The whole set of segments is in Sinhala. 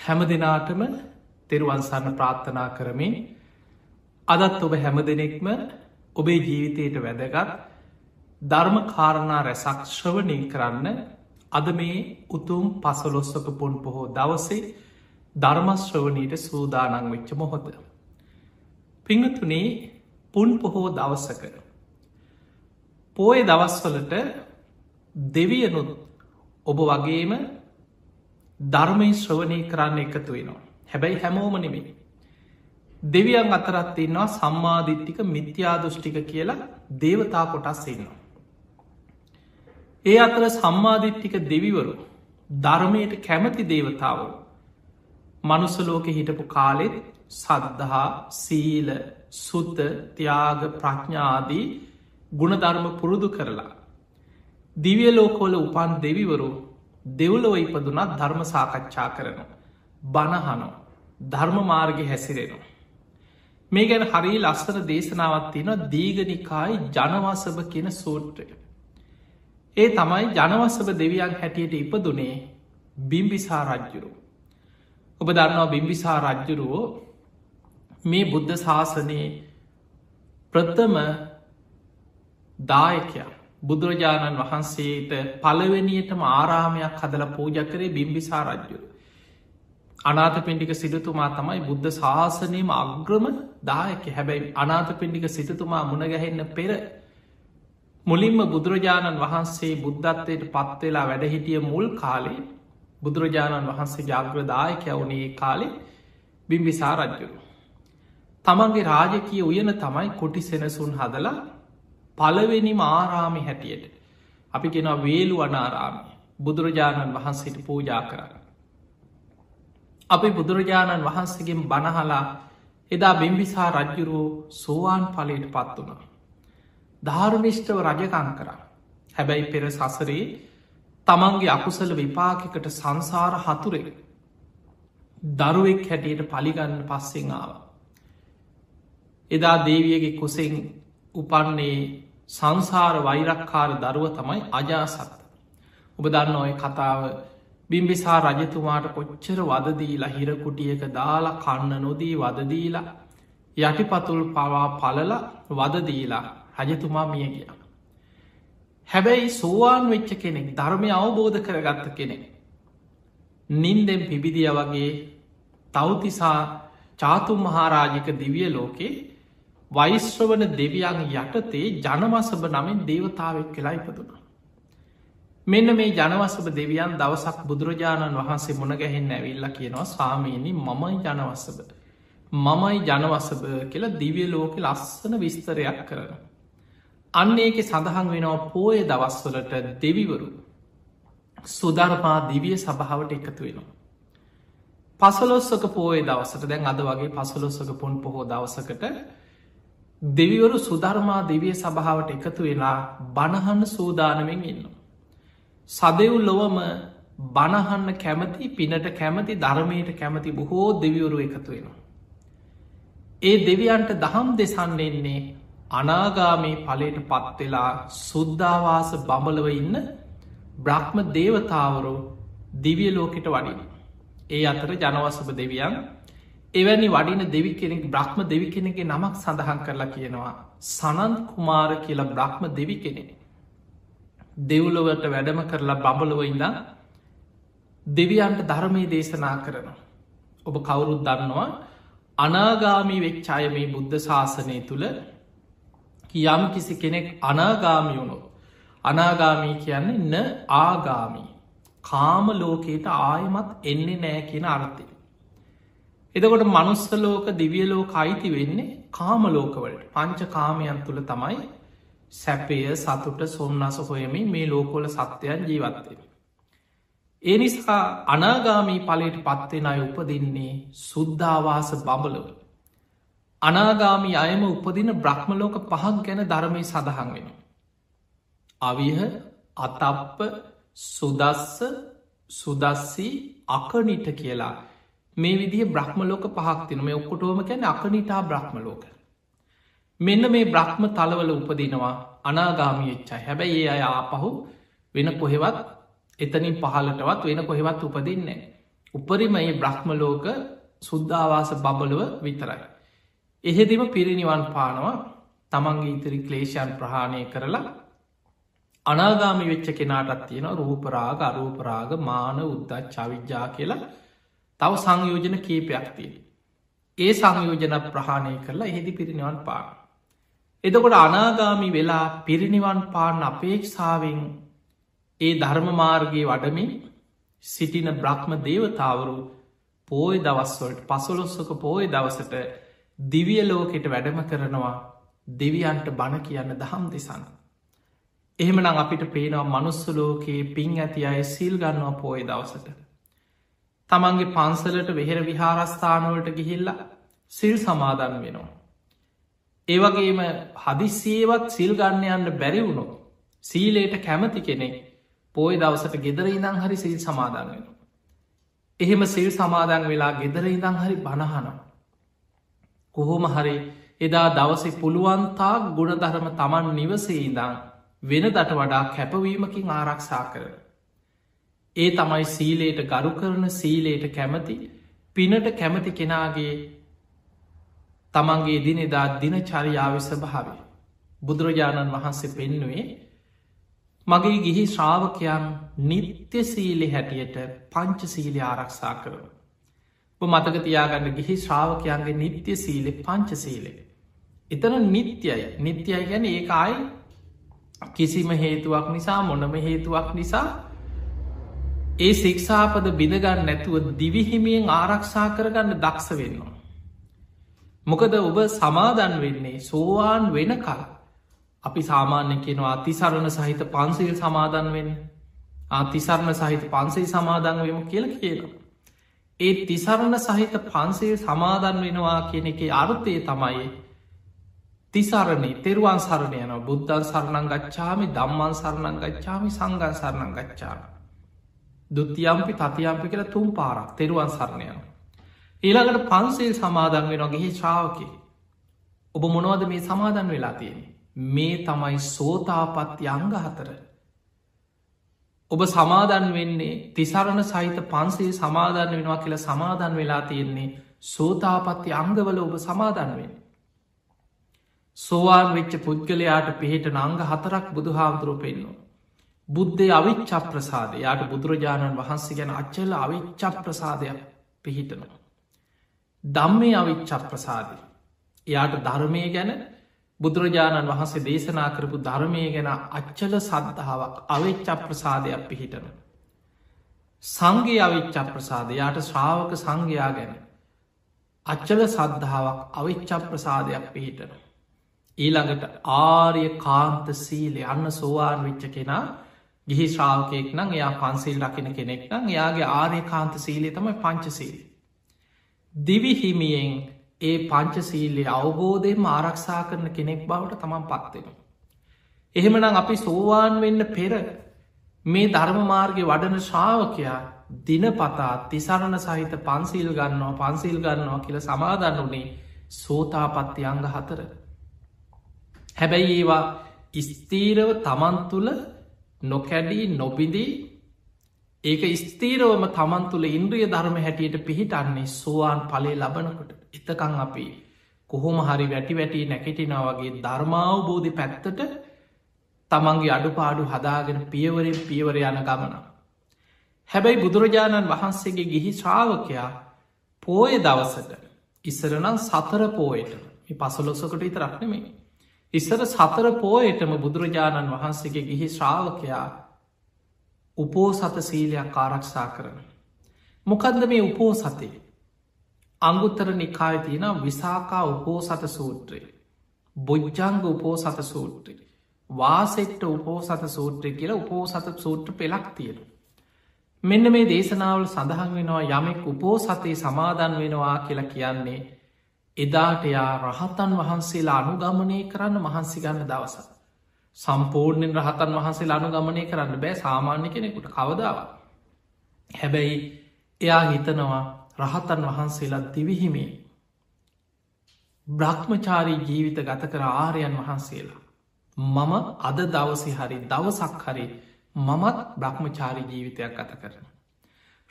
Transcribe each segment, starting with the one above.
හැම දෙනාටම තෙරුවන්සන්න ප්‍රාර්ථනා කරමින් අදත් ඔබ හැම දෙනෙක්ම ඔබේ ජීවිතයට වැදගත් ධර්ම කාරණා රැසක් ශ්‍රවණය කරන්න අද මේ උතුම් පසලොස්සක පුන් පොහෝ දවසේ ධර්මශ්‍රවණීට සූදානං වෙච්ච මොහොත. පිංහතුනේ පුන් පොහෝ දවසක. පෝය දවස්වලට දෙවියනුත් ඔබ වගේම ධර්මය ශ්‍රවණය කරන්න එකතු වෙනවා. හැබැයි හැමෝම නෙමෙයි. දෙවියන් අතරත් ඉන්නවා සම්මාධිට්ටික මිත්‍යාදෘෂ්ටික කියලා දේවතා කොටස් ඉන්නවා. ඒ අතර සම්මාධිට්ටික දෙවිවරු ධර්මයට කැමති දේවතාවරු මනුස්සලෝක හිටපු කාලෙත් සද්ධහා සීල සුත්ත ත්‍යාග ප්‍රඥාදී ගුණධර්ම පුරුදු කරලා. දිවිය ලෝකෝල උපන් දෙවිවරු දෙව්ලොව ඉපදුනත් ධර්ම සාකච්ඡා කරනවා. බණහනෝ ධර්ම මාර්ග හැසිරෙනවා. මේ ගැන හරි ලස්සන දේශනාවත් තියෙන දීගනිකායි ජනවාසභ කියන සූට්‍රය. ඒ තමයි ජනවසභ දෙවියන් හැටියට ඉපදුනේ බිම්බිසා රජ්ජුරු. ඔබ දන්නවා බිම්බිසා රජ්ජුරුවෝ මේ බුද්ධ ශාසනයේ ප්‍රථම දායකයා බුදුරජාණන් වහන්සේට පළවෙනියටම ආරාමයක් හදල පූජ කරේ බිම්බිසා රජ්ජුරු. අනාත පින්ඩික සිටතුමා තමයි බුද්ධ ශාසනයම අග්‍රම දායක හැබැයි අනාත පින්ඩික සිටතුමා මුණගැහෙන්න පෙර මුලින්ම බුදුරජාණන් වහන්සේ බුද්ධත්වයට පත්වෙලා වැඩහිටිය මුල් කාලේ බුදුරජාණන් වහන්සේ ජාග්‍රදායකය වුණේ කාලෙ බිම්බිසා රජ්ජුරු. තමන්ගේ රාජකිය උයන තමයි කොටි සෙනසුන් හදලා පලවෙනි ආරාමි හැටියට අපි කෙන වේලු අනාරාමි බුදුරජාණන් වහන්සේට පූජා කරන්න. අපි බුදුරජාණන් වහන්සේගෙන් බණහලා එදා බිම්බිසා රජ්ජුරුවෝ සෝවාන් පලට පත් වුණා. ධාර්මිෂ්ටව රජකං කරා. හැබැයි පෙර සසරේ තමන්ගේ අකුසල විපාකිකට සංසාර හතුරෙක් දරුවෙක් හැටියට පලිගන්න පස්සෙන් ආව. එදා දේවියගේ කුසෙන් උපන්නේ සංසාර වෛරක්කාර දරුව තමයි අජාසත්ත. ඔබ දන්න ඔය කතාව බිම්බිසා රජතුමාට කොච්චර වදදීලා හිරකුටියක දාලා කන්න නොදී වදදීලා යටිපතුල් පවා පලල වදදීලා රජතුමා මිය ගිය. හැබැයි සෝවාන් වෙච්ච කෙනෙක් ධර්මය අවබෝධ කරගත්ත කෙනෙක්. නින්දෙන් පිබිදිය වගේ තවතිසා චාතුම් මහාරාජික දිවිය ලෝකේ වෛශ්‍රවන දෙවියන් යටතේ ජනවසභ නමින් දේවතාවක් කියලා ඉපදුනා. මෙන්න මේ ජනවසභ දෙවියන් දවසක් බුදුරජාණන් වහන්සේ මුණගැහෙන් ඇවිල්ල කියනවා සාමීනි මමයි ජනවසභ. මමයි ජනවසභ කියලා දිවිය ලෝක ලස්සන විස්තරයක් කරන. අන්න ඒක සඳහන් වෙනවා පෝය දවස්වලට දෙවිවරු සුධර්මා දිවිය සභාවට එකතු වෙනවා. පසලොස්සක පෝය දවසට දැන් අද වගේ පසලොස්සක පුන් පොහෝ දවසකට දෙවිවරු සුධර්මා දෙවිය සභාවට එකතු වෙලා බණහන්න සූදානමෙන් ඉන්නවා. සදෙව් ලොවම බණහන්න කැමති පිනට කැමති ධර්මයට කැමති බොහෝ දෙවිවරු එකතු වෙනවා. ඒ දෙවියන්ට දහම් දෙසන්න එන්නේ අනාගාමී පලට පත්වෙලා සුද්ධවාස බඹලව ඉන්න බ්‍රහ්ම දේවතාවරු දිවිය ලෝකෙට වඩින්. ඒ අතර ජනවසභ දෙවියන් එවැනි වඩින දෙවි කෙනෙක් බ්‍රහ්ම දෙවි කෙනෙගේ නමක් සඳහන් කරලා කියනවා සනන් කුමාර කියලා බ්‍රහ්ම දෙවි කෙනෙ. දෙව්ලොවට වැඩම කරලා බඹලව ඉඳා දෙවියන්ට ධර්මය දේශනා කරනවා. ඔබ කවුරුත් දන්නවා අනාගාමී වෙච්චාය මේ බුද්ධ ශාසනය තුළ යම් කිසි කෙනෙක් අනාගාමි වුණොත් අනාගාමී කියන්නේ න ආගාමී කාම ලෝකයට ආයමත් එන්නේ නෑ කියන අර්ථය. එදකොට මනුස්සලෝක දිවියලෝක අයිති වෙන්නේ කාම ලෝකවලට පංච කාමයන් තුළ තමයි සැපය සතුට සොම්න්නස හොයමින් මේ ලෝකොල සත්‍යයන් ජීවත්වෙන. ඒ නිසා අනාගාමී පලට පත්වෙන අය උපදින්නේ සුද්ධවාස බඹලව. අනාගාමි අයම උපදින බ්‍රහ්මලෝක පහක් ගැන ධර්මය සඳහන් වෙන. අවිහ අතප්ප සුදස්ස සුදස්සී අකනිට කියලා මේ විදිහ බ්‍රහ්මලෝක පහක්තින මේ ඔක්කොටෝම කැන අකනිටා බ්‍රහ්මලෝක. මෙන්න මේ බ්‍රහ්ම තලවල උපදිනවා අනාගාමි එච්චයි හැබැයි ඒ අය ආපහු වෙන කොහෙවත් එතනින් පහලටවත් වෙන කොහෙවත් උපදින්නේ. උපරිම ඒ බ්‍රහ්මලෝක සුද්ධවාස බබලුව විතරයි. එහෙදිම පිරිනිවන් පානවා තමන්ගේ ඉතිරි ක්ලේෂයන් ප්‍රහාණය කරලා අනාගාමි වෙච්ච කෙනාටත් තියෙන රූපරාග අරූපරාග මාන උද්දත් චවිද්‍යා කියලා තව සංයෝජන කීපයක් තියෙන. ඒ සංයෝජන ප්‍රහාණය කරලා එහෙදි පිරිනිවන් පාන. එතකොට අනාගාමි වෙලා පිරිනිවන් පාන්න අපේක්ෂාවෙන් ඒ ධර්මමාර්ගයේ වඩමින් සිටින බ්‍රහ්ම දේවතාවරු පෝය දවස්වලට පසොලොස්සක පෝය දවසට දිවිය ලෝකෙට වැඩම කරනවා දෙවියන්ට බණ කියන්න දහම් දෙසන්න. එහෙමනම් අපිට පේනවා මනුස්සලෝකයේ පින් ඇති අය සිල් ගන්නවා පෝය දවසට. තමන්ගේ පන්සලට වෙහෙර විහාරස්ථානවලට ගිහිල්ලා සිල් සමාදන් වෙනවා. ඒවගේම හදිස්සේවත් සිල් ගන්න යන්න බැරිවුණු සීලේට කැමති කෙනෙක් පෝය දවසට ගෙදර ඉඳං හරි සිල් සමාදන් වෙන. එහෙම සිල් සමාදන් වෙලා ගෙදර ඉඳං හරි බණහනවා. කොහොම හරි එදා දවසේ පුළුවන්තා ගුණධරම තමන් නිවසේ ඉඳං වෙන දට වඩා කැපවීමකින් ආරක්ෂා කරන. ඒ තමයි සීලේට ගරු කරන සීලේට කැමති පිනට කැමති කෙනාගේ තමන්ගේ දිනෙදා දින චරියාව ස්භාවේ. බුදුරජාණන් වහන්සේ පෙන්නුවේ මගේ ගිහි ශ්‍රාවකයන් නිත්‍ය සීලෙ හැටියට පංච සීලි ආරක්ෂා කරන. මතක තියාගන්න ගිහි ශ්‍රාවකයන්ගේ නිත්‍ය සීලෙ පංච සීලේ. එතන නිත්‍යයි නිත්‍යයි ගැන ඒ අයි කිසිම හේතුවක් නිසා මොනම හේතුවක් නිසා ඒ සික්ෂාපද බිඳගන්න නැතුව දිවිහිමියෙන් ආරක්ෂා කරගන්න දක්ෂ වෙන්නවා. මොකද ඔබ සමාදන් වෙන්නේ සෝවාන් වෙන කල අපි සාමාන්‍ය කෙනවා අතිසරණ සහිත පන්සිල් සමාදන් වෙන්න අතිසරණ සහිත පන්සේ සමාදන් වම කියල කියලා. ඒ තිසරණ සහිත පන්සේ සමාදන් වෙනවා කියන එක අර්ථය තමයි තිසරණේ තෙරුවන් සරණ යන බුද්ධන් සරණං ගච්ඡාමි දම්මන් සරණං ගච්ඡාමි සංගන් සරණං ගච්ඡාම. දුත්තියම්පි තතියම්පි කියල තුම් පාරක් තෙරුවන් සරණයන. ඊළඟට පන්සේ සමාදන් වෙන ගිහි ශ්‍රාවකි. ඔබ මොනවද මේ සමාදන් වෙලා තියෙන. මේ තමයි සෝතාපත්ති අංග හතර. ඔබ සමාදන් වෙන්නේ තිසරණ සහිත පන්සේ සමාදන් වෙනවා කියලා සමාදන් වෙලා තියෙන්නේ සෝතාපත්ති අංගවල ඔබ සමාදන් වෙන්න. සෝවාන් වෙච්ච පුද්ගලයාට පිහිට නංග හතරක් බුදු හාමුදුරුව පෙන්නවා. බුද්ධය අවිච්ච ප්‍රසාද යාට බුදුරජාණන් වහන්සේ ගැන අච්චල අවිච්ච ප්‍රසාදයක් පිහිටනවා. දම්මේ අවිච්ච ප්‍රසාදය. එයාට ධර්මය ගැන බුදුරජාණන් වහන්සේ දේශනා කරපු ධර්මය ගැන අච්චල සද්ධාවක් අවිච්ච ප්‍රසාදයක් පිහිටන. සංගේ අවිච්ච ප්‍රසාදයාට ශ්‍රාවක සංඝයා ගැන අච්චල සද්ධාවක් අවිච්ච ප්‍රසාදයක් පිහිටන. ඊළඟට ආර්ය කාන්ත සීලේ අන්න සෝවාන් විච්ච කෙනා ගිහි ශ්‍රාවකයෙක් නම් එයා පන්සිල් රකින කෙනෙක් නම් එයාගේ ආර්ය කාන්ත සීලේ තමයි පංචසීල. දිවිහිමියෙන් ඒ පංචසීල්ලේ අවබෝධයෙන් ආරක්ෂා කරන කෙනෙක් බවට තමන් පත්වෙන. එහෙමනම් අපි සෝවාන් වෙන්න පෙර මේ ධර්මමාර්ගය වඩන ශ්‍රාවකයා දිනපතා තිසරණ සහිත පන්සිල් ගන්නවා පන්සිල් ගන්නවා කියල සමාදන්න වනේ සෝතාපත්ති අංග හතර. හැබැයි ඒවා ස්තීරව තමන් තුළ නොකැඩී නොබිදී ඒක ස්තීරවම තමන් තුළ ඉන්ද්‍රිය ධර්ම හැටියට පිහිටන්නේ සෝවාන් පලේ ලබනකොට. එතකං අපි කොහොම හරි වැටි වැටි නැකෙටිනා වගේ ධර්මාවබෝධි පැත්තට තමන්ගේ අඩුපාඩු හදාගෙන පියවරෙන් පියවර යන ගමන. හැබැයි බුදුරජාණන් වහන්සේගේ ගිහි ශ්‍රාවකයා පෝය දවසට ඉස්සරනම් සතර පෝයට. පසලොසකට ඉතරක්නෙමේ ඉස්සර සතර පෝයටම බුදුරජාණන් වහන්සේගේ ගිහි ශ්‍රාවකයා උපෝසත සීලයක් ආරක්ෂා කරන. මොකදද මේ උපෝ සතේ. අංගුත්තර නිකාය තියෙන විසාකා උපෝසත සූත්‍රය. බොජ්ජංග උපෝසත සූත්‍රය. වාසෙට්ට උපෝසත සූත්‍රය කියලා උපෝසත සූත්‍ර පෙළක් තියෙන. මෙන්න මේ දේශනාවල් සඳහන් වෙනවා යමෙක් උපෝසතේ සමාදන් වෙනවා කියලා කියන්නේ එදාට යා රහතන් වහන්සේලා අනුගමනය කරන්න මහන්සි ගන්න දවස. සම්පූර්ණෙන් රහතන් වහන්සේ අනුගමනය කරන්න බෑ සාමාන්‍ය කෙනෙකුට කවදාව. හැබැයි එයා හිතනවා රහතන් වහන්සේලා දිවිහිමේ බ්‍රහ්මචාරී ජීවිත ගත කර ආරයන් වහන්සේලා. මම අද දවසි හරි දවසක් හරි මමත් බ්‍රහ්මචාරි ජීවිතයක් ගත කරන.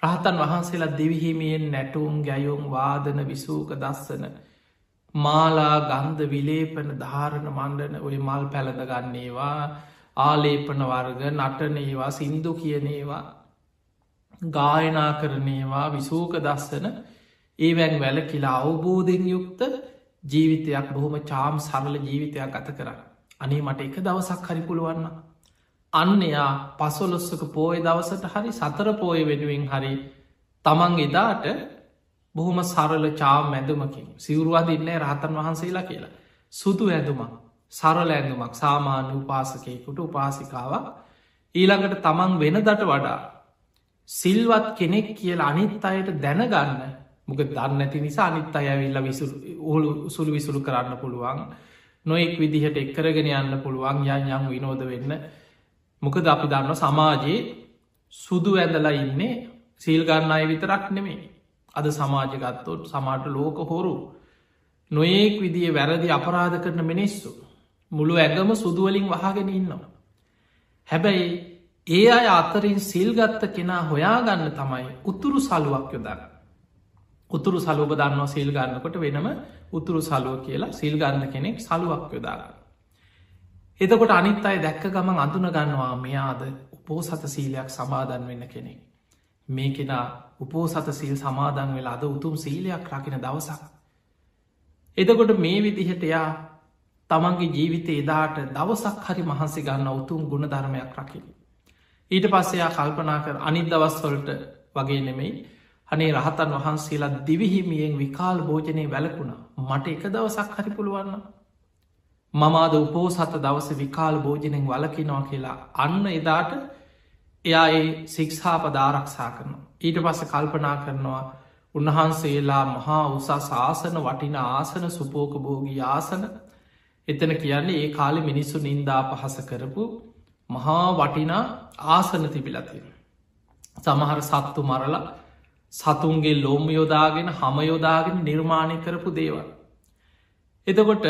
රහතන් වහන්සේලා දෙවිහිමියෙන් නැටුම් ගැයුම් වාදන විසූක දස්සන මාලා ගන්ධ විලේපන ධාරණ මණ්ඩන ඔය මල් පැළඳ ගන්නේවා ආලේපන වර්ග නටනේවා සින්දු කියනේවා ගායනා කරනේවා විසූක දස්සන ඒවැන් වැල කියලා අවබෝධෙන් යුක්ත ජීවිතයක් බොහොම චාම් සරල ජීවිතයක් ගත කර අනේ මට එක දවසක් හරි පුළුවන්න අන්න එයා පසොලොස්සක පෝය දවසට හරි සතර පෝය වෙනුවෙන් හරි තමන් එදාට බොහොම සරල චාම් ඇඳුමකින්. සිවරුවාදින්නේ රහතන් වහන්සේලා කියලා. සුදු ඇඳුමක් සරල ඇඳුමක් සාමාන්‍ය උපාසකයකුට උපාසිකාවක්. ඊළඟට තමන් වෙනදට වඩා සිල්වත් කෙනෙක් කියල අනිත් අයට දැනගන්න. මොක දන්න ඇති නිසා අනිත් අයවිල්ල විසු ඔහුළු සුළු විසුළු කරන්න පුළුවන්. නොෙක් විදිහට එක්කරගෙන යන්න පුළුවන්. යන් යම් විනෝද වෙන්න. මොකද අපි දන්න සමාජයේ සුදු ඇඳලා ඉන්නේ සීල්ගන්න අය විතරක් නෙමේ අද සමාජගත්තොත් සමාට ලෝක හොරු නොඒක් විදිිය වැරදි අපරාධ කරන මිනිස්සු මුළු ඇගම සුදුවලින් වහගෙන ඉන්නවා. හැබැයි ඒ අය අතරින් සිල්ගත්ත කෙනා හොයාගන්න තමයි උතුරු සලුවක් යොදන්න. උතුරු සලෝබ දන්නවා සිල් ගන්නකොට වෙනම උතුරු සලුව කියලා සිල් ගන්න කෙනෙක් සලුවක් යොදාගන්න. එතකොට අනිත් අයි දැක්ක ගමන් අඳුන ගන්නවා මෙයාද උපෝසත සීලයක් සමාදන් වෙන්න කෙනෙක්. මේ කෙනා උපෝසත සිල් සමාදන් වෙලා අද උතුම් සීලයක් රකින දවසක්. එතකොට මේ විදිහට එයා තමන්ගේ ජීවිතය එදාට දවසක් හරි මහන්සේ ගන්න උතුම් ගුණ ධර්මයක් රකින. ඊට පස්සයා කල්පනා කර අනිත් දවස්වලට වගේ නෙමෙයි අනේ රහතන් වහන්සේලා දිවිහිමියෙන් විකාල් භෝජනය වැලකුණ මට එක දවසක් හරි පුළුවන්න. මමාද උපෝසත දවස විකාල් භෝජනෙන් වලකිනවා කියලා අන්න එදාට එයා ඒ සික්ෂාප දාරක්ෂා කරන. ඊට පස්ස කල්පනා කරනවා උන්වහන්සේලා මහා උසා ශාසන වටින ආසන සුපෝක භෝගී ආසන එතන කියන්නේ ඒ කාලෙ මිනිස්සු නින්දා පහස කරපු මහා වටිනා ආසන තිබිලතිය. සමහර සත්තු මරලා සතුන්ගේ ලොම් යොදාගෙන හම යොදාගෙන නිර්මාණය කරපු දේවල්. එතකොට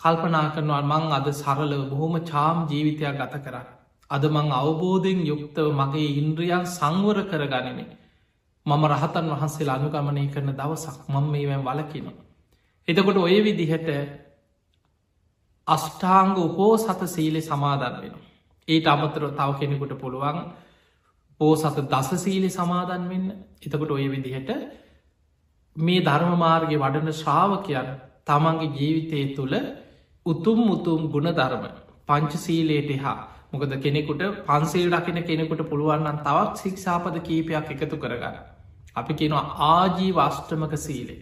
කල්පනා කරනවා මං අද සරල බොහොම චාම් ජීවිතයක් ගත කරන්න. අද මං අවබෝධයෙන් යුක්තව මගේ ඉන්ද්‍රියන් සංවර කර ගනිමේ. මම රහතන් වහන්සේ අනුගමනය කරන දවසක් මං මේවැන් වලකිනවා. එතකොට ඔය විදිහට අෂ්ඨාංග උපෝ සත සීලෙ සමාදන් වෙන. ඒට අමතර තව කෙනෙකුට පුළුවන් පෝසත දසසීලි සමාදන් වෙන්න එතකොට ඔය විදිහට මේ ධර්මමාර්ගය වඩන ශ්‍රාවකයන් තමන්ගේ ජීවිතය තුළ උතුම් උතුම් ගුණ ධර්ම පංචසීලේට හා මොකද කෙනෙකුට පන්සේල් රකින කෙනෙකුට පුළුවන්න්න තවත් සික්ෂාපද කීපයක් එකතු කරගන්න. අපි කෙනවා ආජී වස්ටමක සීලේ.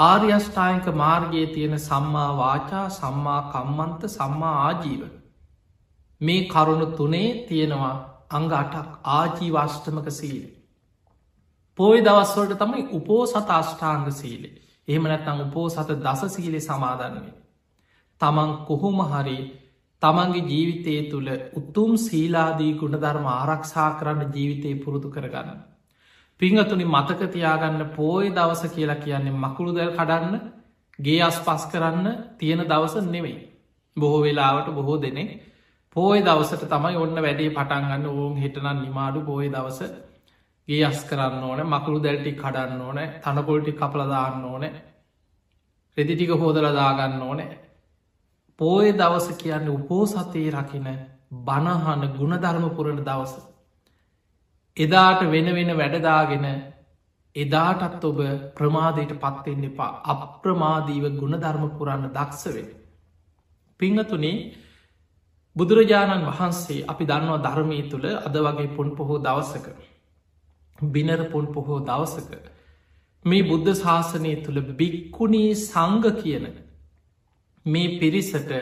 ආර්යෂ්ඨායක මාර්ගයේ තියෙන සම්මා වාචා සම්මා කම්මන්ත සම්මා ආජීව. මේ කරුණු තුනේ තියෙනවා අංග අටක් ආජීවාෂ්ටමක සීලේ. පෝයි දවස්වලට තමයි උපෝ සත අෂ්ඨාංග සීලේ එහෙම නැත්නම් උපෝ සත දස සීලේ සමාදන්වේ. තමන් කොහොම හරි තමන්ගේ ජීවිතය තුළ උත්තුම් සීලාදී ගුණධර්ම ආරක්ෂා කරන්න ජීවිතය පුරුදු කරගන්න. පිංහතුනි මතකතියාගන්න පෝය දවස කියලා කියන්නේ මකුළු දැල් කඩන්න ගේ අස් පස් කරන්න තියෙන දවස නෙවෙයි. බොහෝ වෙලාවට බොහෝ දෙනෙක් පෝය දවසට තමයි ඔන්න වැඩේ පටන්ගන්න ඕන් හිටනන් නිමාඩු පෝය දවස ගේ අස් කරන්න ඕන මකුළු දැල්ටි කඩන්න ඕන තනකොල්ටි කපලදාන්න ඕන රෙදිටික හෝදලදාගන්න ඕනෑ පෝය දවස කියන්න උපෝසතයේ රකින බණහන ගුණධර්මපුරණ දවස. එදාට වෙන වෙන වැඩදාගෙන එදාටත් ඔබ ප්‍රමාදයට පත්වෙන්න එපා අප්‍රමාදීව ගුණධර්ම පුරන්න දක්ෂවෙන. පිංහතුනේ බුදුරජාණන් වහන්සේ අපි දන්නවා ධර්මී තුළ අද වගේ පුන් පොහෝ දවසක බිනර පුන් පොහෝ දවසක මේ බුද්ධ ශාසනය තුළ බික්කුණී සංග කියන මේ පිරිසට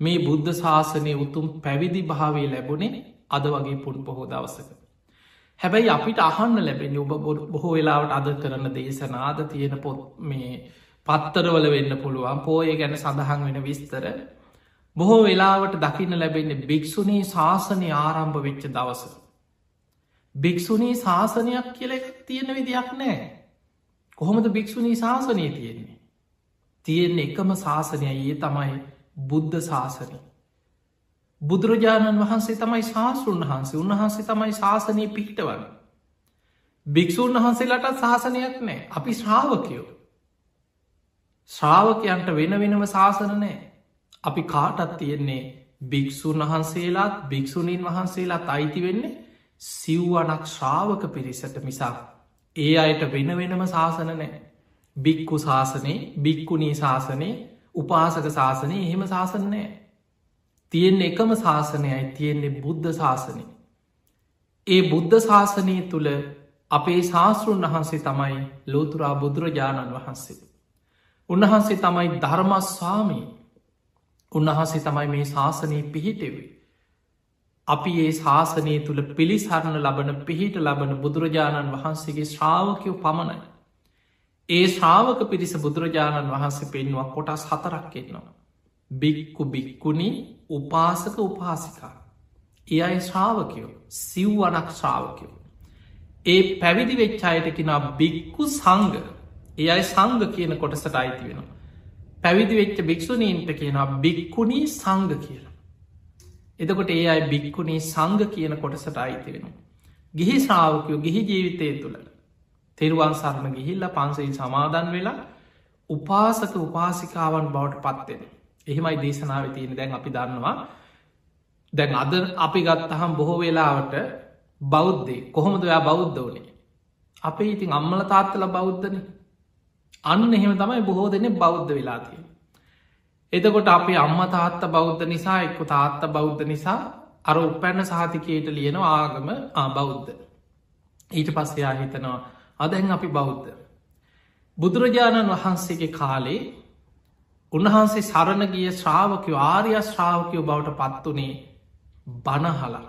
මේ බුද්ධ ශාසනය උතුම් පැවිදි භාවේ ලැබුණේ අද වගේ පුන් පොහෝ දවසක. හැබැයි අපිට අහන්න ලැබෙන ඔබ බොහෝ වෙලාවට අද කරන දේශනාද තියෙන පොත් මේ පත්තරවල වෙන්න පුළුවන් පෝය ගැන සඳහන් වෙන විස්තර බොහෝ වෙලාවට දකින්න ලැබෙන්නේ භික්‍ෂුණී ශාසනය ආරම්භ වෙච්ච දවස. භික්‍ෂුණී ශාසනයක් කියල තියෙන විදියක් නෑ. කොහොමද භික්‍ෂුණී ශාසනය තියෙන්නේ. තියෙන එකම ශාසනය ඒ තමයි බුද්ධ ශාසනය. බුදුරජාණන් වහන්සේ තමයි ශාස්ෘන් වහන්සේ. උන්වහන්සේ තමයි ශාසනය පිහිටවන්න. භික්‍ෂූන් වහන්සේලාට ශාසනයක් නෑ. අපි ශ්‍රාවකයෝ. ශ්‍රාවකයන්ට වෙන වෙනම ශාසන නෑ. අපි කාටත් තියෙන්නේ භික්‍ෂූන් වහන්සේලාත් භික්‍ෂුණීන් වහන්සේලාත් අයිති වෙන්නේ සිව්වනක් ශ්‍රාවක පිරිසට මිසක්. ඒ අයට වෙන වෙනම ශාසන නෑ. බික්කු ශාසනයේ බික්කුණී ශාසනය උපාසක ශාසනය එහෙම ශාසනනෑ තියෙන් එකම ශාසනයයි තියෙන්නේ බුද්ධ ශාසනය ඒ බුද්ධ ශාසනය තුළ අපේ ශාස්තෘන් වහන්සේ තමයි ලෝතුරා බුදුරජාණන් වහන්සේ. උන්වහන්සේ තමයි ධර්මස්වාමී. උන්වහන්සේ තමයි මේ ශාසනය පිහිටෙවේ අපි ඒ ශාසනය තුළ පිළිසරණ ලබන පිහිට ලබන බුදුරජාණන් වහන්සේගේ ශ්‍රාවකයෝ පමණයි. ඒ ශ්‍රාවක පිරිස බුදුරජාණන් වහන්සේ පෙන්වා කොටස් හතරක් එන්නවා. බික්කු බික්කුණි උපාසක උපාසිකා. ඒ අයි ශ්‍රාවකයෝ සිව්වනක් ශ්‍රාවකයෝ. ඒ පැවිදි වෙච්චායට කෙනා බික්කු සංග ඒ අයි සංග කියන කොටසට අයිති වෙනවා. පැවිදි වෙච්ච භික්‍ෂුණීන්ට කියනවා බික්කුණී සංග කියලා. එතකොට ඒ අයි බික්කුණේ සංග කියන කොටසට අයිතිවෙන. ගිහි ශ්‍රාවකයෝ ගිහි ජීවිතය තුළ තෙරුවන් සරණ ගිහිල්ල පන්සයි සමාදන් වෙලා උපාසක උපාසිකාවන් බවට පත්වෙන. එහෙමයි දේශනාව තියෙන දැන් අපි දන්නවා. දැන් අද අපි ගත්තහම් බොහෝ වෙලාවට බෞද්ධය. කොහොමද ඔයා බෞද්ධ වනේ? අපේ ඉතින් අම්මල තාත්තල බෞද්ධන. අන්න එහෙම තමයි බොහෝ දෙනෙ බෞද්ධ වෙලාතිය එතකොට අපේ අම්ම තාත්ත බෞද්ධ නිසා එක්ක තාත්ත බෞද්ධ නිසා අර උපැන්න සහතිකයට ලියන ආගම ආබෞද්ධ. ඊට පස්සයා හිතනවා අදැන් අපි බෞද්ධ. බුදුරජාණන් වහන්සේගේ කාලේ උන්වහන්සේ සරණ ගිය ශ්‍රාවකයෝ ආර්ය ශ්‍රාවකයෝ බවට පත්වනේ බණහලා.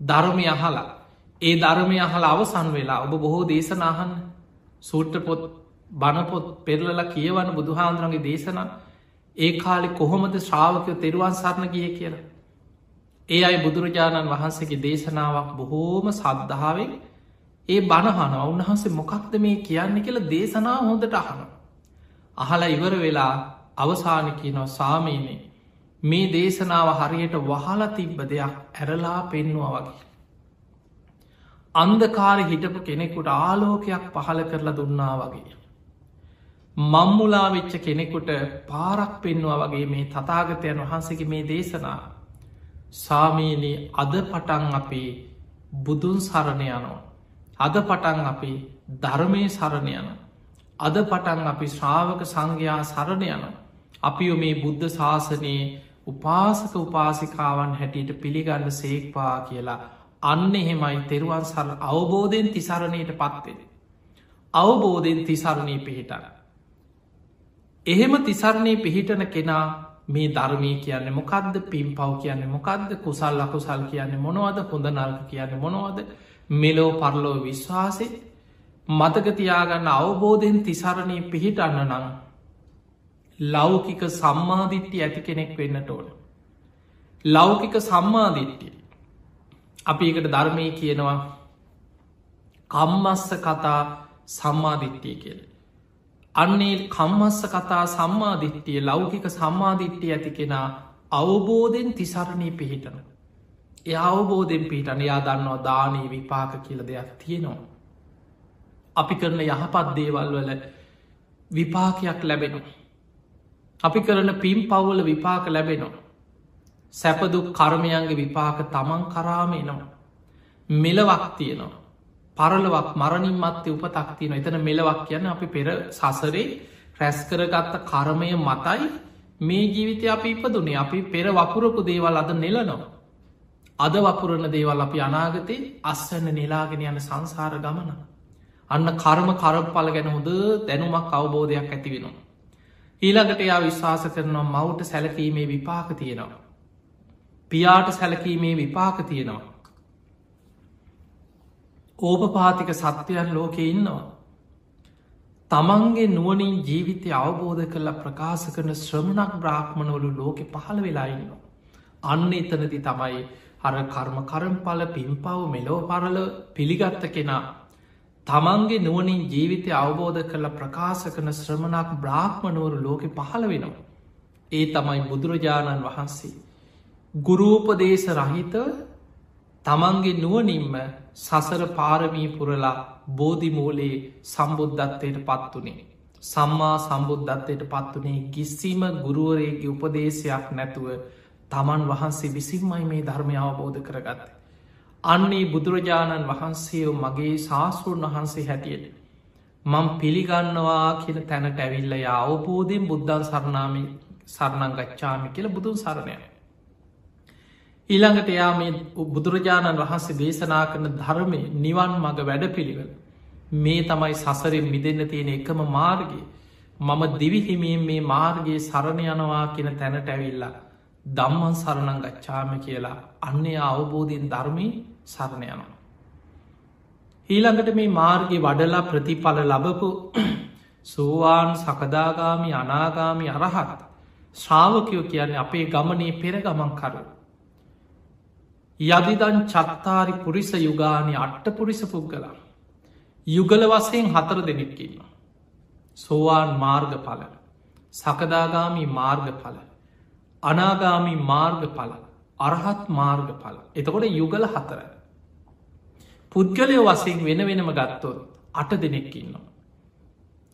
ධර්මය අහලා ඒ ධර්මය අහල අවසන් වෙලා ඔබ බොහෝ දේශනාහන් සූට්ට පොත් බණපොත් පෙරලල කියවන බුදුහාන්දුරන්ගේ දේශනා ඒ කාලෙ කොහොමද ශ්‍රාවකය තෙරුවන් සරණ ගිය කියලා. ඒ අයි බුදුරජාණන් වහන්සේගේ දේශනාවක් බොහෝම සද්ධාවෙන් ඒ බණහන උන්වහන්සේ මොකක්ද මේ කියන්න කියලා දේශනා හොඳට අහන. අහල ඉවර වෙලා අවසානකි නො සාමීනේ මේ දේශනාව හරියට වහල තිබ්බ දෙයක් ඇරලා පෙන්නවා වගේ. අන්දකාර හිටපු කෙනෙකුට ආලෝකයක් පහල කරලා දුන්නා වගේ. මම්මුලා වෙච්ච කෙනෙකුට පාරක් පෙන්වා වගේ මේ තතාගතයන් වහන්සේගේ මේ දේශනා සාමීනී අද පටන් අපේ බුදුන් සරණ යනවා. අද පටන් අපි ධර්මය සරණ යන. අද පටන් අපි ශ්‍රාවක සංඝයා සරණ යන. අපි මේ බුද්ධ ශාසනයේ උපාසක උපාසිකාවන් හැටියට පිළිගන්න සේක්පා කියලා අන්න එහෙමයි තෙරුවන් සර අවබෝධයෙන් තිසරණයට පත්වෙන. අවබෝධයෙන් තිසරණය පිහිටන. එහෙම තිසරණය පිහිටන කෙනා මේ ධර්මය කියන්න මොකක්ද පින් පව් කියන්න මොකක්ද කුසල් අකුසල් කියන්න මොනවද හොඳ නල්ක කියන්න මොනවද මෙලෝ පරලෝ විශ්වාසය මතකතියාගන්න අවබෝධයෙන් තිසරණය පිහිටන්න නම් ලෞකික සම්මාධිට්ටි ඇති කෙනෙක් වෙන්නට ඕන. ලෞකික සම්මාධිට්ටිය අපි එකට ධර්මය කියනවා කම්මස්ස කතා සම්මාධිට්ටිය කියල. අන්නේ කම්මස්ස කතා සම්මාධිට්ටිය ලෞකික සම්මාධිට්ටිය ඇති කෙනා අවබෝධෙන් තිසරණී පිහිටන. එය අවබෝධෙන් පිහිටන යා දන්නවා දානී විපාක කියල දෙයක් තියෙනවා. අපි කරන යහපත් දේවල් වල විපාකයක් ලැබෙනවා. අපි කරන පිම් පව්වල විපාක ලැබෙනවා. සැපදුක් කර්මයන්ගේ විපාක තමන් කරාමේනවා. මෙලවක් තියෙනවා. පරලවක් මරණින් මත්තේ උපතක් තියෙන එතන මෙලවක් කියන්න අපි පෙර සසරේ රැස්කරගත්ත කරමය මතයි මේ ජීවිතය අපි ඉපදුනේ අපි පෙර වපුරපු දේවල් අද නෙලනවා. අද වපුරණ දේවල් අපි අනාගතේ අස්වන්න නෙලාගෙන යන සංසාර ගමන. අන්න කර්ම කරප්පල ගැන හොඳ දැනුමක් අවබෝධයක් ඇති වෙනවා. ඊළඟට එයා විශ්වාස කරනවා මවුට සැලකීමේ විපාක තියෙනවා. පියාට සැලකීමේ විපාක තියෙනවා. ඕපපාතික සත්‍යයන් ලෝකෙ ඉන්නවා. තමන්ගේ නුවනින් ජීවිතය අවබෝධ කරලා ප්‍රකාශ කරන ශ්‍රමණක් බ්‍රාහ්මණවලු ලෝකෙ පහළ වෙලාඉන්නවා. අන්න එතනති තමයි හර කර්ම කරම්පල පින්පව් මෙලෝ පරල පිළිගත්ත කෙනා. තමන්ගේ නුවනින් ජීවිතය අවබෝධ කරලා ප්‍රකාශ කරන ශ්‍රමණක් බ්‍රාහ්මණවරු ලෝකෙ පහළ වෙනවා. ඒ තමයි බුදුරජාණන් වහන්සේ. ගුරූපදේශ රහිත තමන්ගේ නුවනින්ම සසර පාරමී පුරලා බෝධිමූලයේ සම්බුද්ධත්වයට පත්වනේ. සම්මා සම්බුද්ධත්වයට පත්වනේ ගිස්සිම ගුරුවරයගේ උපදේශයක් නැතුව තමන් වහන්සේ විසින්මයි මේ ධර්මය අවබෝධ කරගත්ත. අන්නේ බුදුරජාණන් වහන්සේෝ මගේ ශාස්තෘන් වහන්සේ හැටියට. මං පිළිගන්නවා කියන තැනට ඇවිල්ල අවබෝධයෙන් බුද්ධන් සරණාමි සරණං ගච්ඡාමි කියල බුදුන් සරණය. ඊළඟට එයා මේ බුදුරජාණන් වහන්සේ දේශනා කරන ධර්මය නිවන් මඟ වැඩ පිළිවෙල. මේ තමයි සසරෙන් මිදන්න තියෙන එකම මාර්ගය මම දිවිහිමීන් මේ මාර්ගයේ සරණ යනවා කියන තැනට ඇවිල්ලා දම්මන් සරණං ගච්ඡාම කියලා අන්නේ අවබෝධයෙන් ධර්මී සරණ යනවා. ඊළඟට මේ මාර්ගය වඩලා ප්‍රතිඵල ලබපු සෝවාන් සකදාගාමි අනාගාමි අරහත් ශ්‍රාවකයෝ කියන්නේ අපේ ගමනේ පෙර ගමන් කරු. යදිදන් චත්තාරි පුරිස යුගානි අට්ට පුරිස පුද්ගලා. යුගල වසයෙන් හතර දෙනෙක්කින්න. සෝවාන් මාර්ගඵල සකදාගාමි මාර්ගඵල අනාගාමි මාර්ගඵල අරහත් මාර්ගඵල. එතකොට යුගල හතර. පුද්ගලය වසයෙන් වෙන වෙනම ගත්තොත් අට දෙනෙක්කින්නවා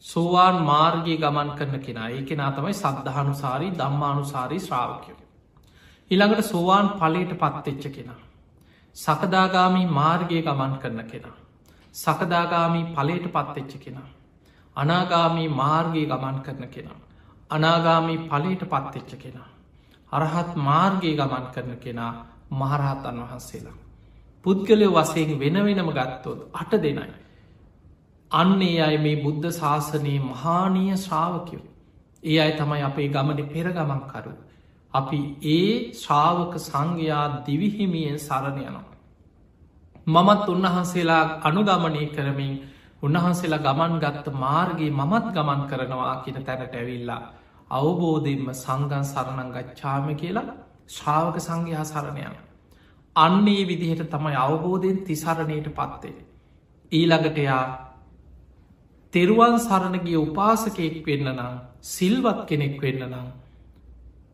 සෝවාන් මාර්ගය ගමන් කරන කෙනා. ඒ කෙනා තමයි සද්ධානුසාරී දම්මානුසාරී ශ්‍රාවකය. ඉළඟට සෝවාන් පලට පත්තෙච්ච කෙනා. සකදාගාමී මාර්ගය ගමන් කරන කෙනා. සකදාගාමී පලට පත්තෙච්ච කෙනා. අනාගාමී මාර්ගය ගමන් කරන කෙනා. අනාගාමී පලට පත්තෙච්ච කෙනා. අරහත් මාර්ගයේ ගමන් කරන කෙනා මහරහතන් වහන්සේලා. පුද්ගලය වසයෙන් වෙන වෙනම ගත්තොත් අට දෙනයි. අන්නේ අයි මේ බුද්ධ ශාසනයේ මහානීය ශ්‍රාවකයෝ. ඒ අයි තමයි අපේ ගමන පෙරගමන්කරු. අපි ඒ ශ්‍රාවක සංඝයා දිවිහිමියෙන් සරණ යනවා. මමත් උන්වහන්සේලා අනුගමනය කරමින් උන්වහන්සේලා ගමන් ගත්ත මාර්ගයේ මමත් ගමන් කරනවා කියන තැනට ඇවිල්ලා අවබෝධයෙන්ම සංගන් සරණං ගච්ඡාම කියලා ශ්‍රාවක සංඝයා සරණයන. අන්නේ විදිහට තමයි අවබෝධයෙන් තිසරණයට පත්වේ. ඊළඟටයා තෙරුවන් සරණගේ උපාසකයෙක් වෙන්න නම් සිල්වත් කෙනෙක් වෙන්න නම්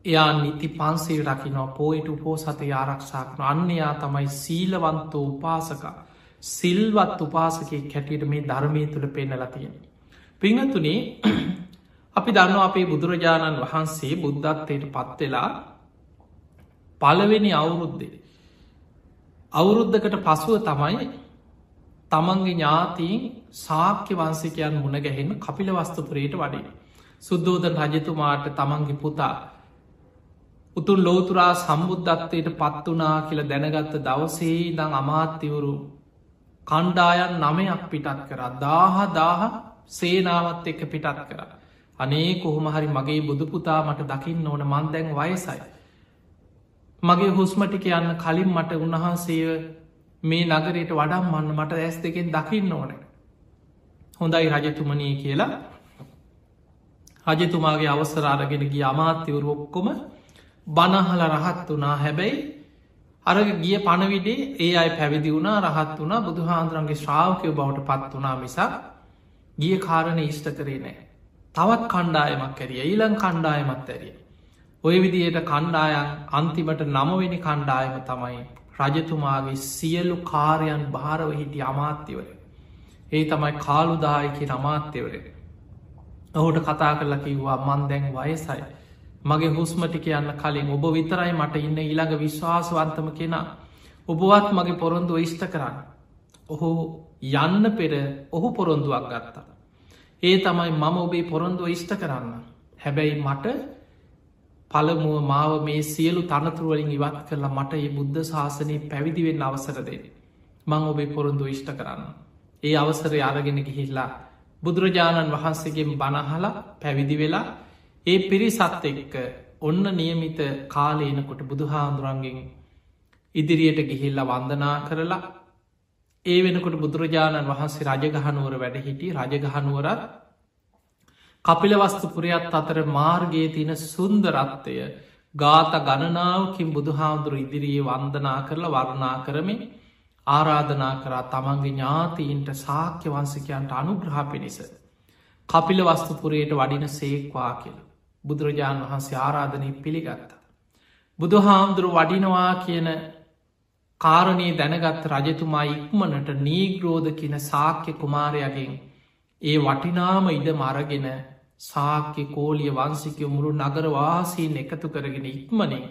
එයා නිති පන්සේ රකිනෝ පෝයිට උපෝසත ආරක්ෂාකන අන්නයා තමයි සීලවන්තෝ උපාසක සිල්වත් උපාසකෙක් කැටියට මේ ධර්මය තුළ පෙන්නල තියෙන. පිංහතුනේ අපි දන්න අපේ බුදුරජාණන් වහන්සේ බුද්ධත්වයට පත්වෙලා පලවෙනි අවුරුද්දේ. අවුරුද්ධකට පසුව තමයි තමන්ගේ ඥාතීන් සාක්‍ය වන්සිකයන් මුණගැහෙන්න කපිල වස්තුපුරයට වඩේ. සුද්දෝදන් රජතුමාට තමන්ගේ පුතා උතුන් ලෝතුරා සම්බුද්ධත්වයට පත් වනා කියල දැනගත්ත දවසේ දං අමාත්‍යවරු කණ්ඩායන් නමයක් පිටත් කර දාහ දාහ සේනාවත් එක පිටත් කර. අනේ කොහොම හරි මගේ බුදුපුතා මට දකින්න ඕන මන්දැන් වයසයි. මගේ හුස්මටි කියන්න කලින් මට උන්වහන්සේ මේ නගරයට වඩම් මන්න මට ඇස් දෙකෙන් දකින්න ඕන. හොඳයි රජතුමනී කියලා රජතුමාගේ අවසරාරගෙන ගිය අමාත්‍යවරු ඔක්කොම බනහල රහත් වනා හැබැයි අර ගිය පණවිඩේ ඒ අයි පැවිදි වුණා රහත් වනා බුදුහාන්දුරන්ගේ ශ්‍රාවකයෝ බවට පත් වනා මිසක් ගිය කාරණ ඉෂ්ට කරේ නෑ තවත් කණ්ඩායමක් ඇරිය ඊලං කණ්ඩායමත් ඇරිය. ඔය විදියට කණ්ඩායන් අන්තිමට නමවෙනි කණ්ඩායම තමයි රජතුමාගේ සියල්ලු කාරයන් භාරව හිටිය අමාත්‍යවර. ඒ තමයි කාලුදායකි අමාත්‍යවර. ඔහුට කතා කරලා කිව්වා මන් දැන් වයසයි. මගේ හුස්මටි කියන්න කලින් ඔබ විතරයි මට ඉන්න ඊළඟ විශ්වාසවන්තම කෙනා. ඔබවත් මගේ පොරොන්දුව ඉෂ්ට කරන්න. ඔහු යන්න පෙර ඔහු පොරොන්දුවක් ගත්තා. ඒ තමයි මම ඔබේ පොරොන්දුව ඉෂ්ට කරන්න. හැබැයි මට පළමුුව මාව මේ සියලු තනතුරුවලින් ඉවත් කරලා මට ඒ බුද්ධ ශාසනය පැවිදිවෙන්න අවසරදේ. මං ඔබේ පොරොන්දුව ඉෂ්ට කරන්න. ඒ අවසර අරගෙන ගිහිල්ලා බුදුරජාණන් වහන්සේගෙන් බනහලා පැවිදි වෙලා ඒ පිරිසත් එක්ක ඔන්න නියමිත කාලේනකොට බුදුහාන්දුරන්ගෙන් ඉදිරියට ගිහිල්ල වන්දනා කරලා ඒ වෙනකොට බුදුරජාණන් වහන්සේ රජගහනුවර වැඩ හිටි රජගහනුවරත් කපිලවස්තුපුරයත් අතර මාර්ගයේ තින සුන්දරත්වය ගාත ගණනාවකින් බුදුහාමුදුරු ඉදිරියේ වන්දනා කරලා වර්ණා කරමින් ආරාධනා කරා තමන්ගේ ඥාතීන්ට සාක්‍ය වන්සිකයන්ට අනුග්‍රහ පිණිස. කපිල වස්තුපුරයට වඩින සේක්වා කියල බුදුරජාණන් වහන්සේ ආරාධනය පිළිගත්ත. බුදුහාමුදුරු වඩිනවා කියන කාරණයේ දැනගත් රජතුමා ඉක්මනට නීග්‍රෝධ කියන සාක්‍ය කුමාරයගෙන් ඒ වටිනාම ඉඩ මරගෙන සාක්‍ය කෝලිය වන්සිකය මුළු නගරවාසීන් එකතු කරගෙන ඉක්මනේ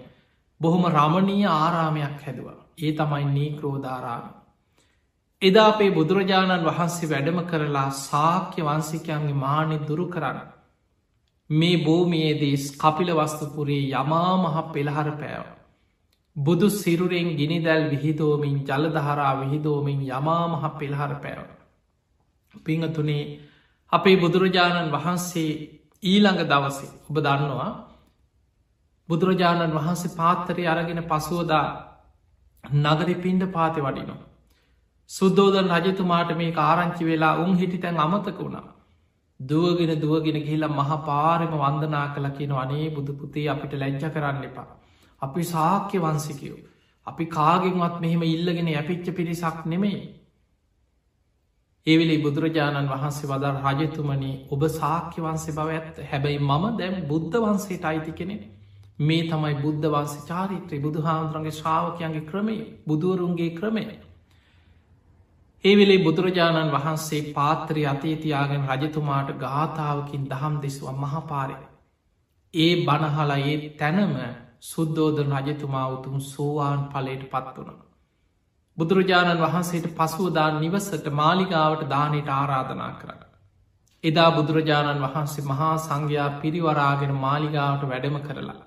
බොහොම රමණීය ආරාමයක් හැදවා. ඒ තමයි නීක්‍රෝධාරාම එදා අපේ බුදුරජාණන් වහන්සේ වැඩම කරලා සාක්‍ය වන්සිකයන්ගේ මානෙ දුරු කරන්න මේ භූමියේදී කපිල වස්තුපුරේ යමා මහ පෙළහර පෑව. බුදු සිරුරෙන් ගිනිදැල් විහිදෝමින් ජලදහරා විහිදෝමින් යමා මහ පෙළහර පැව. පිංහතුනේ අපේ බුදුරජාණන් වහන්සේ ඊළඟ දවසේ ඔබ දන්නවා බුදුරජාණන් වහන්සේ පාත්තරය අරගෙන පසුවදා නගරි පින්ඩ පාති වඩිනවා. සුද්දෝදන් රජතුමාට මේ ආරංචි වෙලා උන් හිටි තැන් අමතක වුණා. දුවගෙන දුවගෙන ගිහිලා මහ පාරම වන්දනා කළ කියන අනේ බුදුපුතේ අපිට ලැජ්ජ කරන්න එපා. අපි සාක්‍ය වන්සිකයෝ. අපි කාගෙන්වත් මෙහෙම ඉල්ලගෙන ඇපිච්ච පිරිසක් නෙමෙයි. ඒවිලි බුදුරජාණන් වහන්සේ වදල් රජතුමනි ඔබ සාක්‍ය වන්සේ බව ඇත්ත හැබැයි මම දැම් බුද්ධ වන්සේට අයිති කෙනෙ මේ තමයි බුද්ධ වන්සේ චාරිත්‍රී බුදු හාමුදුරන්ගේ ශ්‍රාවකයන්ගේ ක්‍රමේ බුදුවරුන්ගේ ක්‍රමය ඒවෙලේ බුදුරජාණන් වහන්සේ පාත්‍රය අතේතියාගෙන් රජතුමාට ගාථාවකින් දහම් දෙසුව මහපාරය. ඒ බණහලා ඒ තැනම සුද්දෝදන රජතුමා උතුම් සෝවාන් පලට පත් වුණ. බුදුරජාණන් වහන්සේට පසුවදාන් නිවසට මාලිගාවට දානයට ආරාධනා කරන්න. එදා බුදුරජාණන් වහන්සේ මහා සංඝයා පිරිවරාගෙන මාලිගාවට වැඩම කරලා.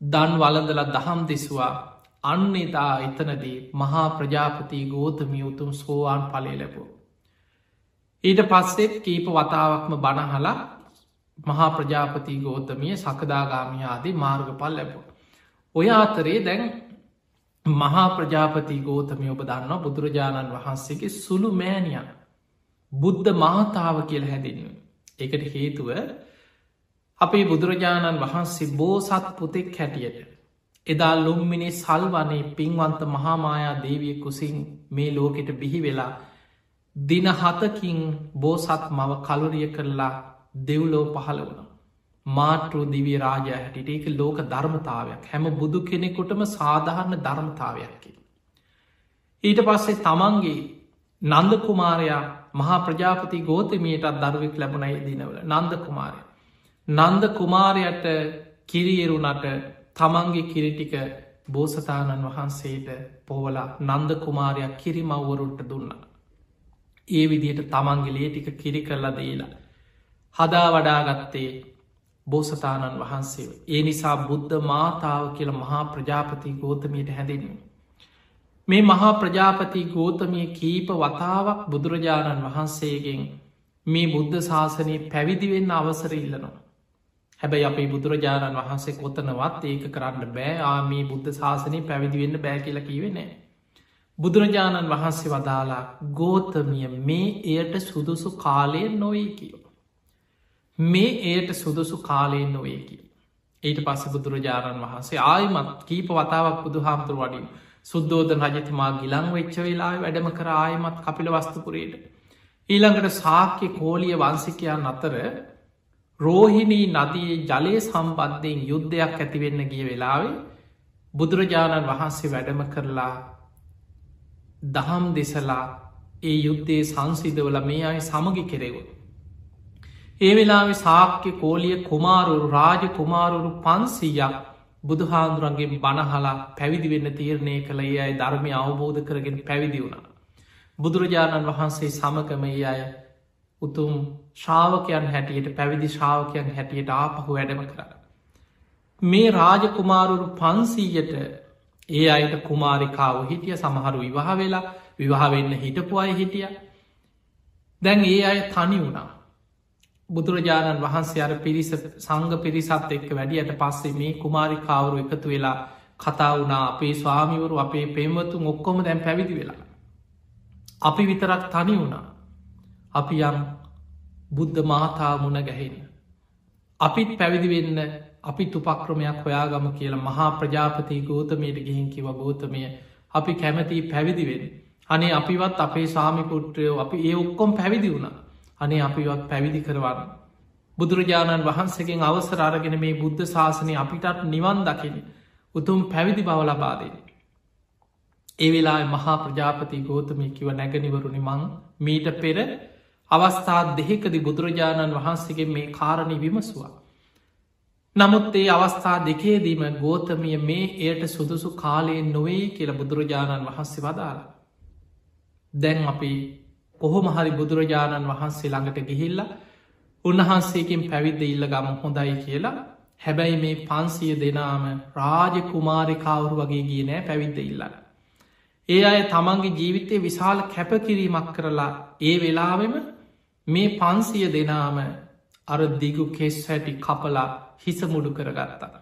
දන් වලඳල දහම් දෙසවා අන්න එතා එතනදී මහා ප්‍රජාපති ගෝතමිය උතුම් සෝවාන් පලේ ලැබූ. ඊට පස්සෙත් කීප වතාවක්ම බණහලා මහා ප්‍රජාපති ගෝතමිය සකදාගාමියාදී මාර්ගපල් ලැබූ. ඔය අතරේ දැන් මහා ප්‍රජාපති ගෝතමය ඔබ දන්න බුදුරජාණන් වහන්සේගේ සුළු මෑනියන් බුද්ධ මාතාව කියල හැදිෙන. එකට හේතුව අපේ බුදුරජාණන් වහන්සේ බෝසත් පුතෙක් හැටියට. එදා ලුම්මිනි සල්වනේ පින්වන්ත මහාමායා දේවිය කුසින් මේ ලෝකෙට බිහි වෙලා දින හතකින් බෝසත් මව කලුරිය කරලා දෙව්ලෝ පහළ වුණ. මාට්‍රෝ දිවිය රාජය හැටිට ඒක ලෝක ධර්මතාවයක් හැම බුදු කෙනෙකුටම සාධහරණ ධර්මතාවයක්කි. ඊට පස්සේ තමන්ගේ නන්ද කුමාරයා මහා ප්‍රජාපති ගෝතමයටත් දරුවෙක් ලැබුණයි දිනවල නන්ද කුමාරය. නන්ද කුමාරයට කිරියරුණට තමන්ගේ කිරිටික බෝසතාණන් වහන්සේට පෝවලා නන්ද කුමාරයක් කිරිමව්වරුන්ට දුන්න. ඒ විදියට තමන්ගේ ලේටික කිරි කරලා දීලා. හදා වඩාගත්තේ බෝසතාණන් වහන්සේ. ඒ නිසා බුද්ධ මාතාව කියල මහා ප්‍රජාපති ගෝතමයට හැඳෙනු. මේ මහා ප්‍රජාපති ගෝතමිය කීප වතාවක් බුදුරජාණන් වහන්සේගෙන් මේ බුද්ධ ශාසනය පැවිදිවෙන්න අවසර ඉල්ලනවා. හැබැයි අපේ බුදුරජාණන් වහන්සේ කොතනවත් ඒක කරන්න බෑ ආමී බුද්ධ ශාසනය පැවිදිවෙන්න බෑ කියල කිවෙනෑ. බුදුරජාණන් වහන්සේ වදාලා ගෝතමිය මේ එයට සුදුසු කාලය නොවේ කියෝ. මේ ඒයට සුදුසු කාලයෙන් නොවේකි. ඊට පස්ස බුදුරජාණන් වහන්සේ ආයමත් කීප වතාවක් බුදු හාමුදුර වඩින් සුද්දෝධ රජතුමා ගිලං වෙච්ච වෙලා වැඩම කර ආයමත් කපිල වස්තුපුරයට. ඊළඟට සාක්‍ය කෝලිය වන්සිකයන් අතර රෝහිණී නදයේ ජලය සම්බන්ධයෙන් යුද්ධයක් ඇතිවෙන්න ගිය වෙලාවේ බුදුරජාණන් වහන්සේ වැඩම කරලා දහම් දෙසලා ඒ යුද්ධයේ සංසිදවල මේ අයි සමගි කෙරෙවුත්. ඒ වෙලාවෙ සාක්‍ය කෝලිය කුමාරුරු රාජ කුමාරුරු පන්සීයක් බුදුහාන්දුරන්ගේ බණහලා පැවිදි වෙන්න තීරණය කළ ඒ අයි ධර්මය අවබෝධ කරගෙන පැවිදි වුණ. බුදුරජාණන් වහන්සේ සමකම ඒ අය උතුම් ශ්‍රාවකයන් හැටියට පැවිදි ශ්‍රාවකයන් හැටියට ආපහු වැඩම කර. මේ රාජකුමාරුරු පන්සීයට ඒ අයට කුමාරිකාව හිටිය සමහරු විවාහ වෙලා විවාහවෙන්න හිටපු අය හිටිය දැන් ඒ අය තනි වුණා බුදුරජාණන් වහන්සේ අර පිරිස සංග පිරිසත් එක්ක වැඩියට පස්සේ මේ කුමාරි කවුරු එකතු වෙලා කතා වුණා අපේ ස්වාමිවරු අපේ පෙම්වතු ඔක්කොම දැන් පැවිදි වෙලා. අපි විතරක් තනි වුණා. අපි යම් බුද්ධ මාතා මුණ ගැහෙන්න. අපිත් පැවිදි වෙන්න අපි තුපක්‍රමයක් හොයාගම කියලා මහා ප්‍රජාපති ගෝතමයට ගිහින් කිව ගෝතමය අපි කැමති පැවිදිවෙන්. අනේ අපිවත් අපේ සාමිපුට්‍රයෝ අපි ඒ ඔක්කොම් පැවිදි වුණා. අනේ අපිවත් පැවිදි කරවන්න. බුදුරජාණන් වහන්සේගෙන් අවසර අරගෙන මේ බුද්ධ ශාසනය අපිටත් නිවන් දකින උතුම් පැවිදි බව ලබාදෙන. ඒ වෙලා මහා ප්‍රජාපති ගෝතමය කිව නැගනිවරුණි මං මීට පෙර අවස්ථා දෙහෙකදි බුදුරජාණන් වහන්සේගේ මේ කාරණි විමසවා. නමුත් ඒ අවස්ථා දෙකේදීම ගෝතමිය මේ එයට සුදුසු කාලයෙන් නොවේ කියල බුදුරජාණන් වහන්සේ වදාලා. දැන් අපි කොහොමහරි බුදුරජාණන් වහන්සේ ළඟට ගිහිල්ල උන්වහන්සේකින් පැවිද්ද ඉල්ල ගම හොඳයි කියලා හැබැයි මේ පන්සිය දෙනාම රාජ කුමාරිකාවරු වගේ ගිය නෑ පැවිද්ද ඉල්ලන්න. ඒ අය තමන්ගේ ජීවිතය විශාල කැපකිරීමක් කරලා ඒ වෙලාවෙම මේ පන්සිය දෙනාම අර දිගු කෙස් හැටි කපලා හිසමුඩු කරගත්තා.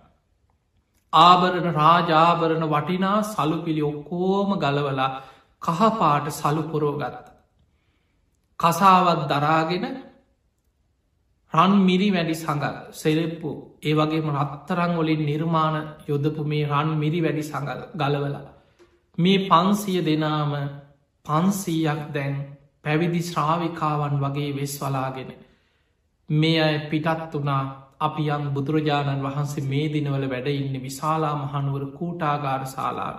ආභරණ රාජාභරණ වටිනා සලුපිලි ඔක්කෝම ගලවලා කහපාට සලුපොරෝගත්ත. කසාවත් දරාගෙන රන් මිරි වැඩි සඟල් සෙරෙප්පු ඒ වගේම රත්තරං වලින් නිර්මාණ යොදපු මේ රන් මිරි වැඩි සඟල් ගලවලා. මේ පන්සිය දෙනාම පන්සීයක් දැන් පැවිදි ශ්‍රාවිකාවන් වගේ වෙස් වලාගෙන. මේ අය පිටත් වනා අපි යන් බුදුරජාණන් වහන්සේ මේ දිනවල වැඩ ඉන්න විශාලා මහනුවර කූටාගාර ශාලාව.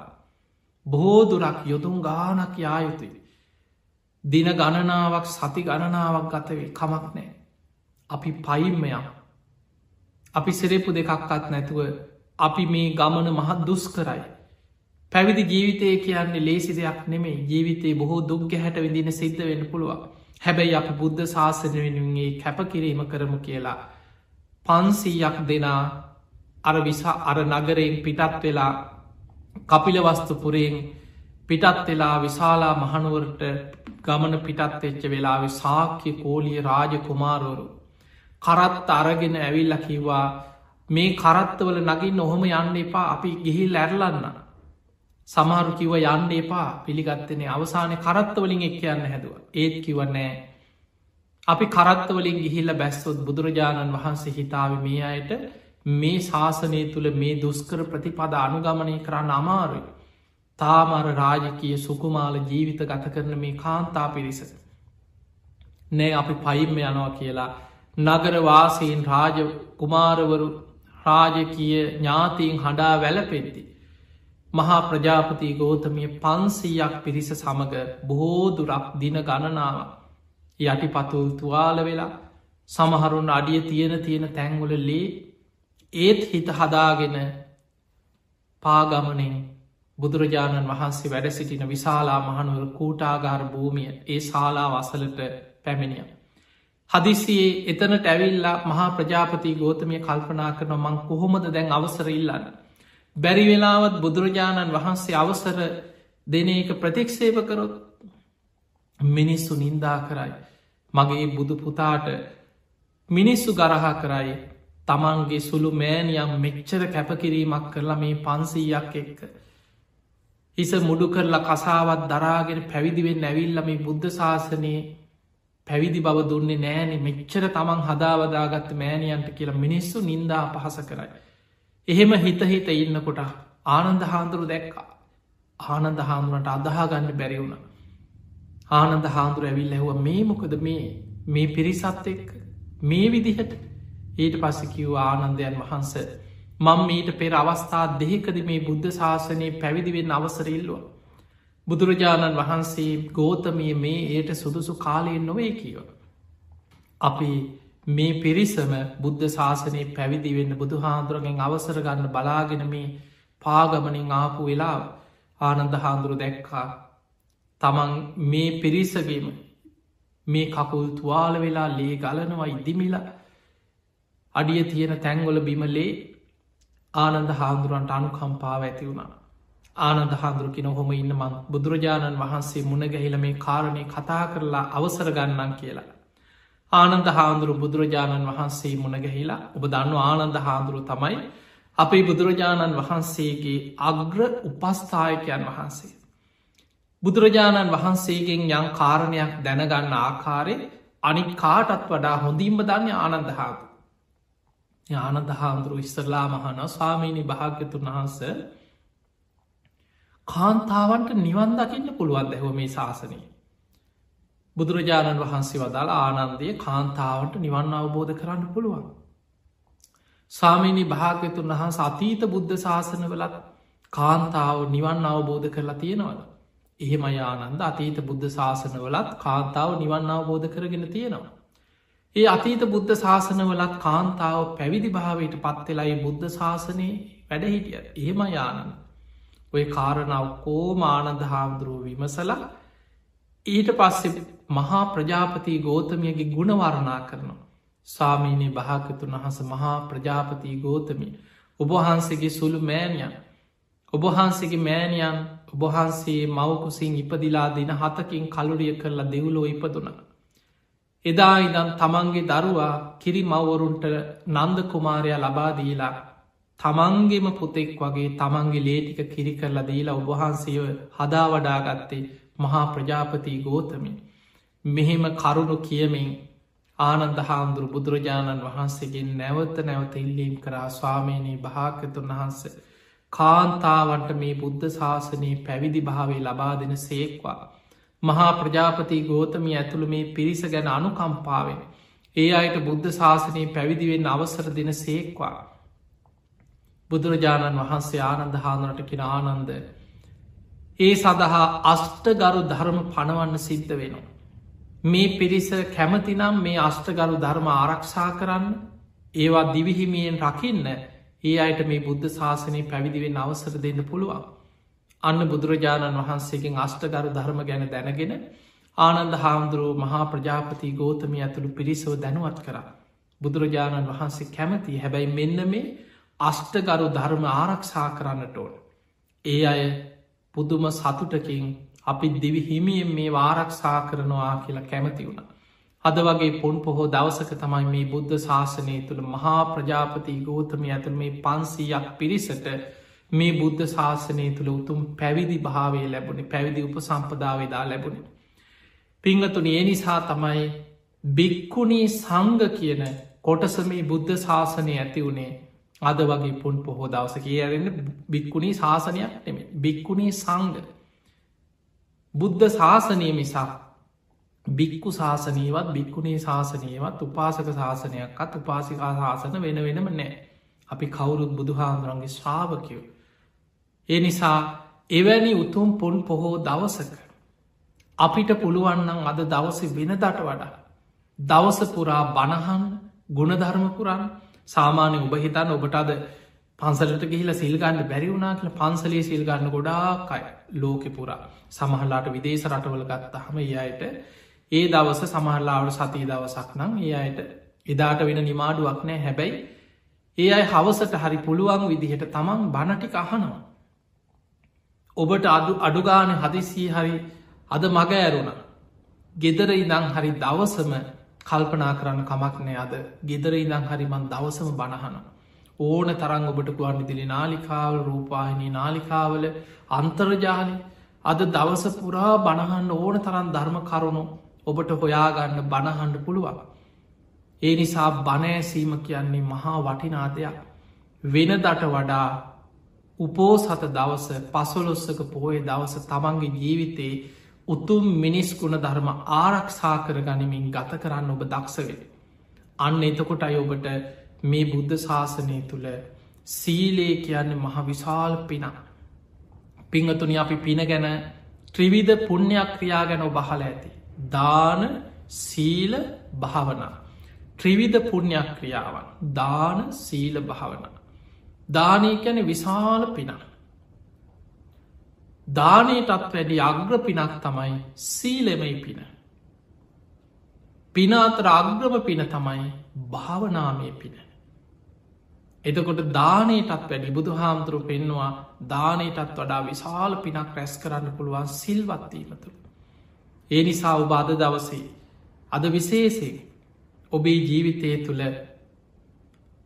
බෝදුරක් යොදුම් ගානක් යායුතුයි. දින ගණනාවක් සති ගණනාවක් ගතවේ කමක් නෑ. අපි පයිම්මයක්. අපි සෙරෙපු දෙකක්කත් නැතුව අපි මේ ගමන මහත් දුස් කරයි. පැවිදි ජීවිතය කියන්නේ ලේසි දෙයක් නෙමේ ජීවිතයේ බොහෝ දුක්ග හැට විදින සිද්ධ වෙන පුළුවන් හැබැයි අපි බුද්ධ ශාසන වෙනුන්ගේ කැපකිරීම කරමු කියලා පන්සීයක් දෙනා අර විසා අර නගරයෙන් පිටත් වෙලා කපිලවස්තුපුරයෙන් පිටත් වෙලා විශාලා මහනුවරට ගමන පිටත් එච්ච වෙලාවෙ සාක්‍ය කෝලිය රාජ කුමාරවරු කරත් අරගෙන ඇවිල්ල කිව්වා මේ කරත්තවල නගින් ඔහොම යන්න එපා අපි ගිහි ලැරලන්න සමහරු කිව යන්න එපා පිළිගත්තනේ. අවසානය කරත්තවලින් එක් කියන්න හැදුව. ඒත් කිවන්නෑ අපි කරත්තවලින් ගිහිල්ල බැස්සොත් බුදුරජාණන් වහන්සේ හිතාව මේ අයට මේ ශාසනය තුළ මේ දුස්කර ප්‍රතිපද අනුගමනය කරන්න අමාරුයි. තාමර රාජකය සුකුමාල ජීවිත ගත කරන මේ කාන්තා පිරිස. නෑ අපි පයිම්ම යනවා කියලා නගරවාසයෙන් රාජ කුමාරවරු රාජකය ඥාතීන් හඬා වැලපෙද්දි. මහා ප්‍රජාපති ගෝතමිය පන්සීයක් පිරිස සමඟ බොහෝදුරක් දින ගණනාව යටිපතුල් තුවාල වෙලා සමහරුන් අඩිය තියෙන තියෙන තැංගොල ලේ ඒත් හිත හදාගෙන පාගමනෙන් බුදුරජාණන් වහන්සේ වැඩ සිටින විශාලා මහනුවර කූටාගාර භූමිය ඒ ශාලා වසලට පැමිණිය. හදිසියේ එතනට ඇවිල්ලා මහා ප්‍රජාපති ගෝතමය කල්පනා කරන මං කොහොමද දැන් අවසර ඉල්ලන්න. බැරි වෙලාවත් බුදුරජාණන් වහන්සේ අවසර දෙන එක ප්‍රතික්ෂේප කරොත් මිනිස්සු නින්දා කරයි. මගේ බුදු පුතාට මිනිස්සු ගරහා කරයි තමන්ගේ සුළු මෑනියම් මෙච්චර කැපකිරීමක් කරලා මේ පන්සීයක් එක්ක. හිස මුඩු කරලා කසාවත් දරාගෙන පැවිදිවෙන් ඇවිල්ල මේ බුද්ධ ශාසනයේ පැවිදි බව දුන්නේ නෑනෙ මෙච්චර තමන් හදාවදාගත්ත මෑණියන්ට කියලා මිනිස්සු නින්දා පහස කරයි. එහෙම හිතහිත ඉන්නකොට ආනන්ද හාන්දුරු දැක්කා. ආනන්ද හාමුරට අදහාගන්න බැරිවුණ. ආනන්ද හාමුදුර ඇවිල් ඇහුව මේ මොකද මේ මේ පිරිසත් එක්ක මේ විදිහට ඊට පස්ස කිව් ආනන්දයන් වහන්ස මං මීට පෙර අවස්ථා දෙහිකද මේ බුද්ධ ශාසනය පැවිදිවෙන් අවසරල්ලුව. බුදුරජාණන් වහන්සේ ගෝතමිය මේ ඒට සුදුසු කාලයෙන් නොවේ කියව. අපි මේ පිරිසම බුද්ධ ශාසනය පැවිදිවෙන්න බුදු හාන්දුරගෙන් අවසර ගන්න බලාගෙන මේ පාගමනින් ආපු වෙලා ආනන්ද හාන්දුරු දැක්කා තමන් මේ පිරිසගේම මේ කකුල් තුවාල වෙලා ලේ ගලනවා ඉදිමිලා අඩිය තියෙන තැංගොල බිමලේ ආනන්ද හාන්දුරන්ට අනුකම්පාව ඇති වුණා ආනන්ද හාන්දුරකි නොහොම ඉන්න මං බුදුරජාණන් වහන්සේ මුණගැහිල මේ කාරණය කතා කරලා අවසර ගන්නන් කියලා. ආනන්ද හාන්දුරු බුදුරජාණන් වහන්සේ මුණගැහිලා ඔබ දන්න ආනන්ද හාන්දුරු තමයි අපේ බුදුරජාණන් වහන්සේගේ අග්‍ර උපස්ථායකයන් වහන්සේ. බුදුරජාණන් වහන්සේගෙන් යං කාරණයක් දැනගන්න ආකාරය අනික් කාටත් වඩා හොඳින්ම දන්න ආනන්ද හාතු. ආනන්ද හාමුදුරු ඉස්සරලා මහන ස්වාමීණි භාග්‍යතුන් වහන්ස කාන්තාවන්ට නිවන් දකින්න පුළුවන් දැහව මේ ශාසනය. බුදුරජාණන් වහන්සේ වදාළ ආනන්දය කාන්තාවට නිවන් අවබෝධ කරන්න පුළුවන්. සාමීනි භාග්‍යතුන් වහන්ස අතීත බුද්ධ ශාසනවලත් කාන්තාව නිවන් අවබෝධ කරලා තියෙනවද. එහෙම යානන්ද අතීත බුද්ධ ශාසනවලත් කාන්තාව නිවන් අවබෝධ කරගෙන තියෙනවා. ඒ අතීත බුද්ධ ශාසනවලත් කාන්තාව පැවිදි භාවයට පත්වෙලයි බුද්ධ ශාසනය වැඩහිටිය එහෙම යානන් ඔය කාරණාව කෝමානන්ද හාමුදුරුව විමසලා ඊට පස්සෙ මහා ප්‍රජාපති ගෝතමියගේ ගුණවරණා කරනවා. සාමීනී භාකතුන් වහස මහා ප්‍රජාපති ගෝතමි ඔබහන්සේගේ සුළු මෑණියන් ඔබහන්සේගේ මෑණියන් ඔබහන්සේ මවකුසින් ඉපදිලා දින හතකින් කලුරිය කරලා දෙව්ලෝ ඉපදුන. එදා ඉදම් තමන්ගේ දරුවා කිරි මවවරුන්ට නන්ද කුමාරයා ලබාදීලා තමන්ගේම පුතෙක් වගේ තමන්ගේ ලේටික කිරි කරලා දීලා ඔබහන්සේව හදා වඩාගත්තේ මහා ප්‍රජාපති ගෝතමි. මෙහෙම කරුණු කියමින් ආනන්ද හාමුදුරු බුදුරජාණන් වහන්සේගෙන් නැවත නැවත ඉල්ලීම් කරා ස්වාමීනී භාකතුන් වහන්ස කාන්තාවන්ට මේ බුද්ධ ශාසනයේ පැවිදි භාවේ ලබා දෙන සේක්වා. මහා ප්‍රජාපති ගෝතමි ඇතුළ මේ පිරිස ගැන අනුකම්පාවෙන් ඒ අයට බුද්ධ ශාසනයේ පැවිදිවෙන් අවසර දෙන සේක්වා. බුදුරජාණන් වහන්සේ ආනන්ද හාදුරට කෙන ආනන්ද. ඒ සඳහා අෂ්ටගරු ධර්ම පණවන්න සිද්ධ වෙනවා. මේ පිරිස කැමතිනම් මේ අෂ්ටගරු ධර්ම ආරක්ෂා කරන්න ඒවා දිවිහිමියෙන් රකින්න ඒ අයට මේ බුද්ධ ශාසනය පැවිදිවෙන් අවසර දෙන්න පුළුවන්. අන්න බුදුරජාණන් වහන්සේගෙන් අෂ්ටගරු ධර්ම ගැන දැනගෙන ආනන්ද හාමුදුරුව මහා ප්‍රජාපති ගෝතමය ඇතුළු පිරිසව දැනුවත් කර. බුදුරජාණන් වහන්සේ කැමති හැබැයි මෙන්න මේ අෂ්ටගරු ධර්ම ආරක්ෂා කරන්නට ඕන. ඒ අය පුදුම සතුටකින් අපි දිවි හිමියෙන් මේ වාරක්ෂා කරනවා කියලා කැමති වුණ. අද වගේ පොන් පොහෝ දවසක තමයි මේ බුද්ධ ශාසනය තුළ මහා ප්‍රජාපති ගෝතම ඇතුළ මේ පන්සීයක් පිරිසට මේ බුද්ධ ශාසනය තුළ උතුම් පැවිදි භාවේ ලැබුණි පැවිදි උප සම්පදාවේදා ලැබුණි. පිංහතුන ඒ නිසා තමයි බික්කුණී සංග කියන කොටසමේ බුද්ධ ශාසනය ඇති වුණේ අද වගේ පුන් පොහෝ දවස කියරන්න බික්කුණී ශාසනයක් නෙම බික්කුණී සංග බුද්ධ ශාසනය මිසා බික්කු ශාසනීවත් බික්කුණේ ශාසනයවත් උපාසක ශාසනයක්ත් උපාසිකා ශාසන වෙන වෙනම නෑ අපි කවුරුත් බුදුහාන්දුරන්ගේ ශ්‍රාවකයෝ. ඒ නිසා එවැනි උතුම් පොන් පොහෝ දවසක අපිට පුළුවන්නම් අද දවස වෙනදට වඩා දවස පුරා බණහන් ගුණධර්මපුරන් සාමාන්‍ය ඔබ හිතන්න ඔබට අද පන්සලට ගිහිල සිල්ගන්න බැරි වුණනා කියල පන්සලේ සිල්ගන්න ගොඩාකයි ලෝකෙ පුරා සමහල්ලාට විදේශ රටවල ගත්තහම ඒ අයට ඒ දවස සමහල්ලාවට සතිය දවසක් නම් ඒ අයට එදාට වෙන නිමාඩුවක් නෑ හැබැයි ඒ අයි හවසට හරි පුළුවන් විදිහට තමන් බණටික අහනවා. ඔබට අඩු අඩුගාන හදිසී හරි අද මග ඇරුණ ගෙදර ඉදං හරි දවසම කල්පනා කරන්න කමක් නෑ අද ගෙදර ඉදං හරිමන් දවසම බණහනවා. ඕන තරං ඔබට ගුවන් ඉදිලි නාලිකාවල රූපාහිනී නාලිකාවල අන්තර්ජාලය අද දවස පුරා බණහන්න ඕන තරන් ධර්ම කරුණු ඔබට හොයාගන්න බණහන්ඩ පුළුවන්. ඒ නිසා බණෑසීම කියන්නේ මහා වටිනාදයක් වෙන දට වඩා උපෝසත දවස පසොලොස්සක පෝය දවස තමන්ගේ ජීවිතයේ උතුම් මිනිස්කුණ ධර්ම ආරක්ෂා කර ගනිමින් ගත කරන්න ඔබ දක්ෂවේ. අන්න එතකොට අය ඔබට මේ බුද්ධ ශාසනය තුළ සීලේ කියන්නේ මහ විශාල් පිනා. පිංහතුනි අපි පින ගැන ත්‍රිවිධ පුුණ්‍යයක් ක්‍රියා ගැන ඔබහල ඇති. දාන සීල භාවනා. ත්‍රිවිධ පුුණ්‍යයක් ක්‍රියාවන් දාන සීල භාවන. දානය කැන විශාල පිනා. දානයටත් වැඩි අග්‍ර පිනක් තමයි සීලෙමයි පින. පිනාතර අග්‍රම පින තමයි භාවනාමය පින. එතකොට දානයටත් වැඩි බුදු හාමුදුරු පෙන්නවා දානයටත් වඩා විශාල පිනක් රැස් කරන්න පුළුවන් සිල්වත්වීමතුළ. ඒ නිසා ඔබ අද දවසේ අද විශේසේ ඔබේ ජීවිතය තුළ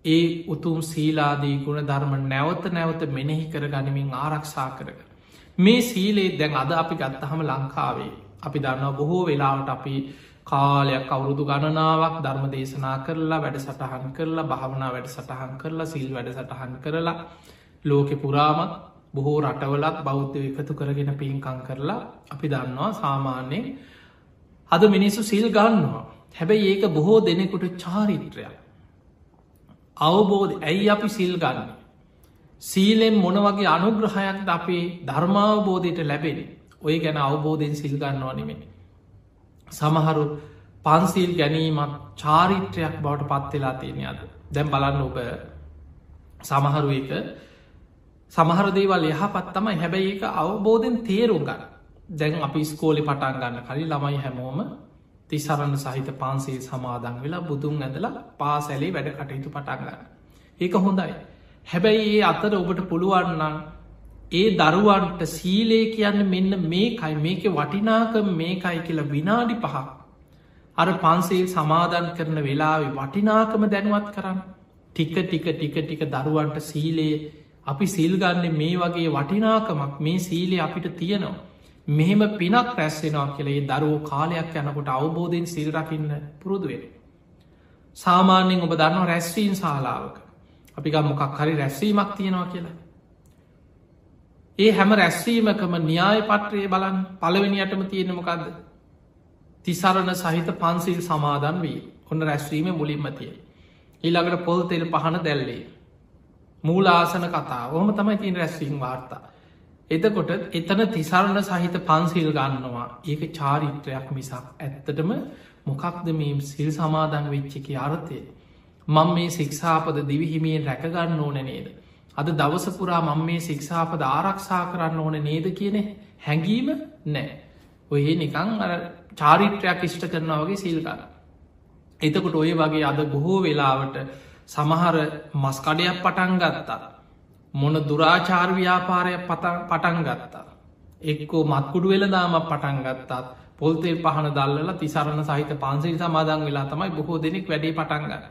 ඒ උතුම් සීලාදී ගුණ ධර්ම නැවත නැවත මෙනෙහි කර ගනිමින් ආරක්ෂා කරග. මේ සීලේ දැන් අද අපි ගත්තහම ලංකාවේ. අපි දන්නවා බොහෝ වෙලාවට අපි කාලයක් අවුරුදු ගණනාවක් ධර්ම දේශනා කරලා වැඩ සටහන් කරලා භාවනා වැඩ සටහන් කරලා සිල් වැඩ සටහන් කරලා ලෝකෙ පුරාමත් බොහෝ රටවලත් බෞද්ධ එකතු කරගෙන පින්කං කරලා අපි දන්නවා සාමාන්‍යයෙන් අද මිනිස්සු සිල් ගන්නවා. හැබැයි ඒක බොහෝ දෙනෙකුට චාරිත්‍රයක්. අවබෝධ ඇයි අපි සිල් ගන්න? සීලෙන් මොන වගේ අනුග්‍රහයක්ද අපේ ධර්මාවබෝධයට ලැබෙන ඔය ගැන අවබෝධයෙන් සිල්ගන්නවා නෙමෙන. සමහරු පන්සිල් ගැනීමත් චාරිත්‍රයක් බවට පත්වෙලා තියෙන අද. දැම් බලන්න ඔබ. සමහරු එක සමහර දේවල් යහපත් තමයි. හැබැයි ඒක අවබෝධෙන් තේරුම් ගන්න. දැන් අපි ස්කෝලි පටන් ගන්න කලින් ළමයි හැමෝම තිසරණ සහිත පන්සේ සමාදන් වෙලා බුදුන් ඇඳලා පාසැලේ වැඩ කටයුතු පටන්ගන්න. ඒක හොඳයි. හැබැයි ඒ අතර ඔබට පුළුවන්නම් ඒ දරුවන්ට සීලේ කියන්න මෙන්න මේකයි මේක වටිනාක මේකයි කියලා විනාඩි පහක් අර පන්සේ සමාදන් කරන වෙලාවෙ වටිනාකම දැනුවත් කරන්න ටික ටික ටික ටික දරුවන්ට සීලයේ අපි සිල්ගන්න මේ වගේ වටිනාකමක් මේ සීලේ අපිට තියෙනවා මෙහෙම පිනක් රැස්සෙනවා කෙළේ දරුවෝ කාලයක් යනකොට අවබෝධයෙන් සිල් රකින්න පුරුදුවෙන. සාමාන්‍යෙන් ඔබ දන්න රැස්වීන් සාලාවක අපි ගම්මොකක් හරි රැස්වීමක් තියෙනවා කියලා. ඒ හැම රැස්වීමකම න්‍යාය පත්‍රයේ බලන් පළවෙනි අටම තියෙනමකක්ද. තිසරණ සහිත පන්සිල් සමාදන් වී ඔන්න රැස්වීම මුලින්ම තිය. ඊළඟට පොල් තෙල් පහන දැල්ලේ. මූලාසන කතා ඔහම තමයි තින් රැස්වීම් වාර්තා. එතකොට එතන තිසරණ සහිත පන්සිල් ගන්නවා ඒක චාරිත්‍රයක් මිසක් ඇත්තටම මොකක්ද මේ සිල් සමාදන් වෙච්චිකි අර්ථය මං මේ සික්ෂාපද දිවිහිමියෙන් රැකගන්න ඕන නේද. අද දවසපුරා මං මේ සික්ෂාපද ආරක්ෂා කරන්න ඕන නේද කියන හැඟීම නෑ. ඔය නිකං චාරිත්‍රයක් ඉෂ්ට කරනවගේ සිල්කර. එතකොට ඔය වගේ අද බොහෝ වෙලාවට සමහර මස්කඩයක් පටන් ගත්තා මොන දුරාචාර් ව්‍යාපාරය පටන් ගත්තා. එක්කෝ මත්කුඩු වෙලදාම පටන් ගත්තාත් පොල්තේ පහන දල්ල තිසරණ සහිත පන්සිල් සමාදන් වෙලා තමයි බොහෝ දෙනෙක් වැඩේ පටන්ගන්න.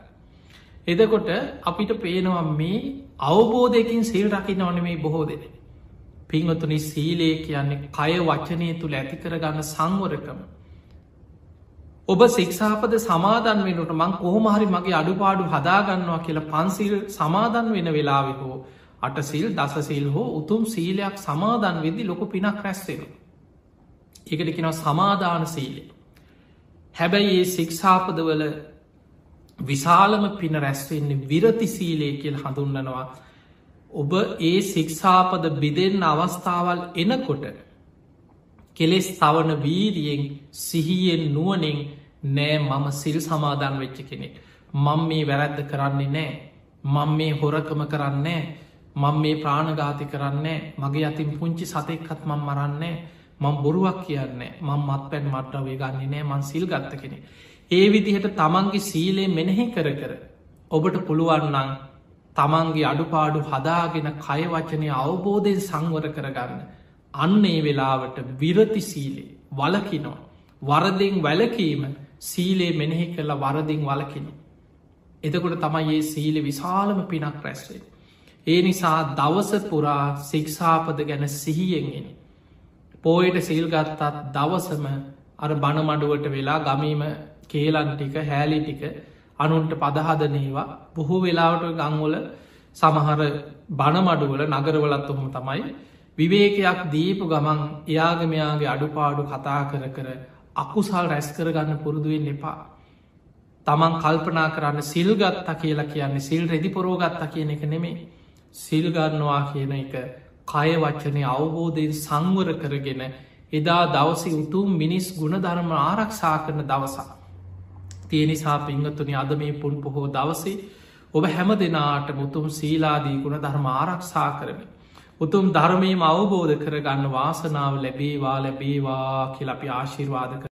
එදකොට අපිට පේනවා මේ අවබෝධයකින් සීල් රකි නොන මේ බොහෝ දෙන. පිංහතුනි සීලේ කියන්නේ කය වචනය තුළ ඇතිකර ගන්න සංවරකම. ඔබ සික්ෂාපද සමාදන් වෙනට මං කොහොමහරි මගේ අඩුපාඩු හදාගන්නවා කියලා පන්සිල් සමාදන් වෙන වෙලාවිහෝ අටසිල් දසසිල් හෝ උතුම් සීලයක් සමාදන් වෙදදි ලොකු පිනක් රැස්සෙන. එකට කෙනව සමාධාන සීලය. හැබැයි ඒ සික්ෂාපදවල විශාලම පින රැස්වෙන්නේ විරති සීලය කියල් හඳුන්නනවා. ඔබ ඒ සික්ෂාපද බිදෙන් අවස්ථාවල් එනකොට කෙලෙස් තවන වීරියෙන් සිහියෙන් නුවනෙන් නෑ මම සිල් සමාධන් වෙච්ච කෙනෙක්. මං මේ වැරැද්ද කරන්නේ නෑ. මං මේ හොරකම කරන්නේ මං මේ ප්‍රාණඝාති කරන්නේ මගේ අතින් පුංචි සතෙක්කත් මං මරන්නේ මං බොරුවක් කියන්නේ මං මත් පැන් මට්ට වේ ගන්නේ නෑ මං සිල් ගත්ත කෙනෙ. ඒ විදිහට තමන්ගේ සීලේ මෙනෙහි කර කර ඔබට පුළුවන්නන් තමන්ගේ අඩුපාඩු හදාගෙන කයවචනය අවබෝධයෙන් සංවර කරගන්න. අන්න ඒ වෙලාවට විරති සීලේ වලකිනෝ. වරදෙන් වැලකීම සීලේ මෙනෙහි කරලා වරදිින් වලකිනු. එතකොට තමයි ඒ සීල විශාලම පිනක් රැස්වේ. ඒ නිසා දවස පුරා සික්ෂාපද ගැන සිහියෙන්ගෙන. පෝයට සිල්ගත්තත් දවසම අර බණමඩුවට වෙලා ගමීම කේලන් ටික හෑලි ටික අනුන්ට පදහදනේවා බොහෝ වෙලාවට ගංවල සමහර බණමඩුවල නගරවලත් ඔහොම තමයි විවේකයක් දීපු ගමන් එයාගමයාගේ අඩුපාඩු කතා කර කර අකුසල් රැස් කරගන්න පුරුදුවෙන් එපා. තමන් කල්පනා කරන්න සිල්ගත්තා කියලා කියන්නේ සිල් රෙදි පොරෝගත්තා කියන එක නෙමේ සිල්ගන්නවා කියන එක කය වච්චනය අවබෝධයෙන් සංවර කරගෙන එදා දවසි උතුම් මිනිස් ගුණධර්ම ආරක්ෂා කරන දවසා. තියනිසා පිංහතුනි අද මේ පුන් පොහෝ දවසේ ඔබ හැම දෙනාට මුතුම් සීලාදී ගුණ ධර්ම ආරක්ෂා කරමි. උතුම් ධර්මයම අවබෝධ කරගන්න වාසනාව ලැබේවා ලැබේවා කියලපි ආශිර්වාද කර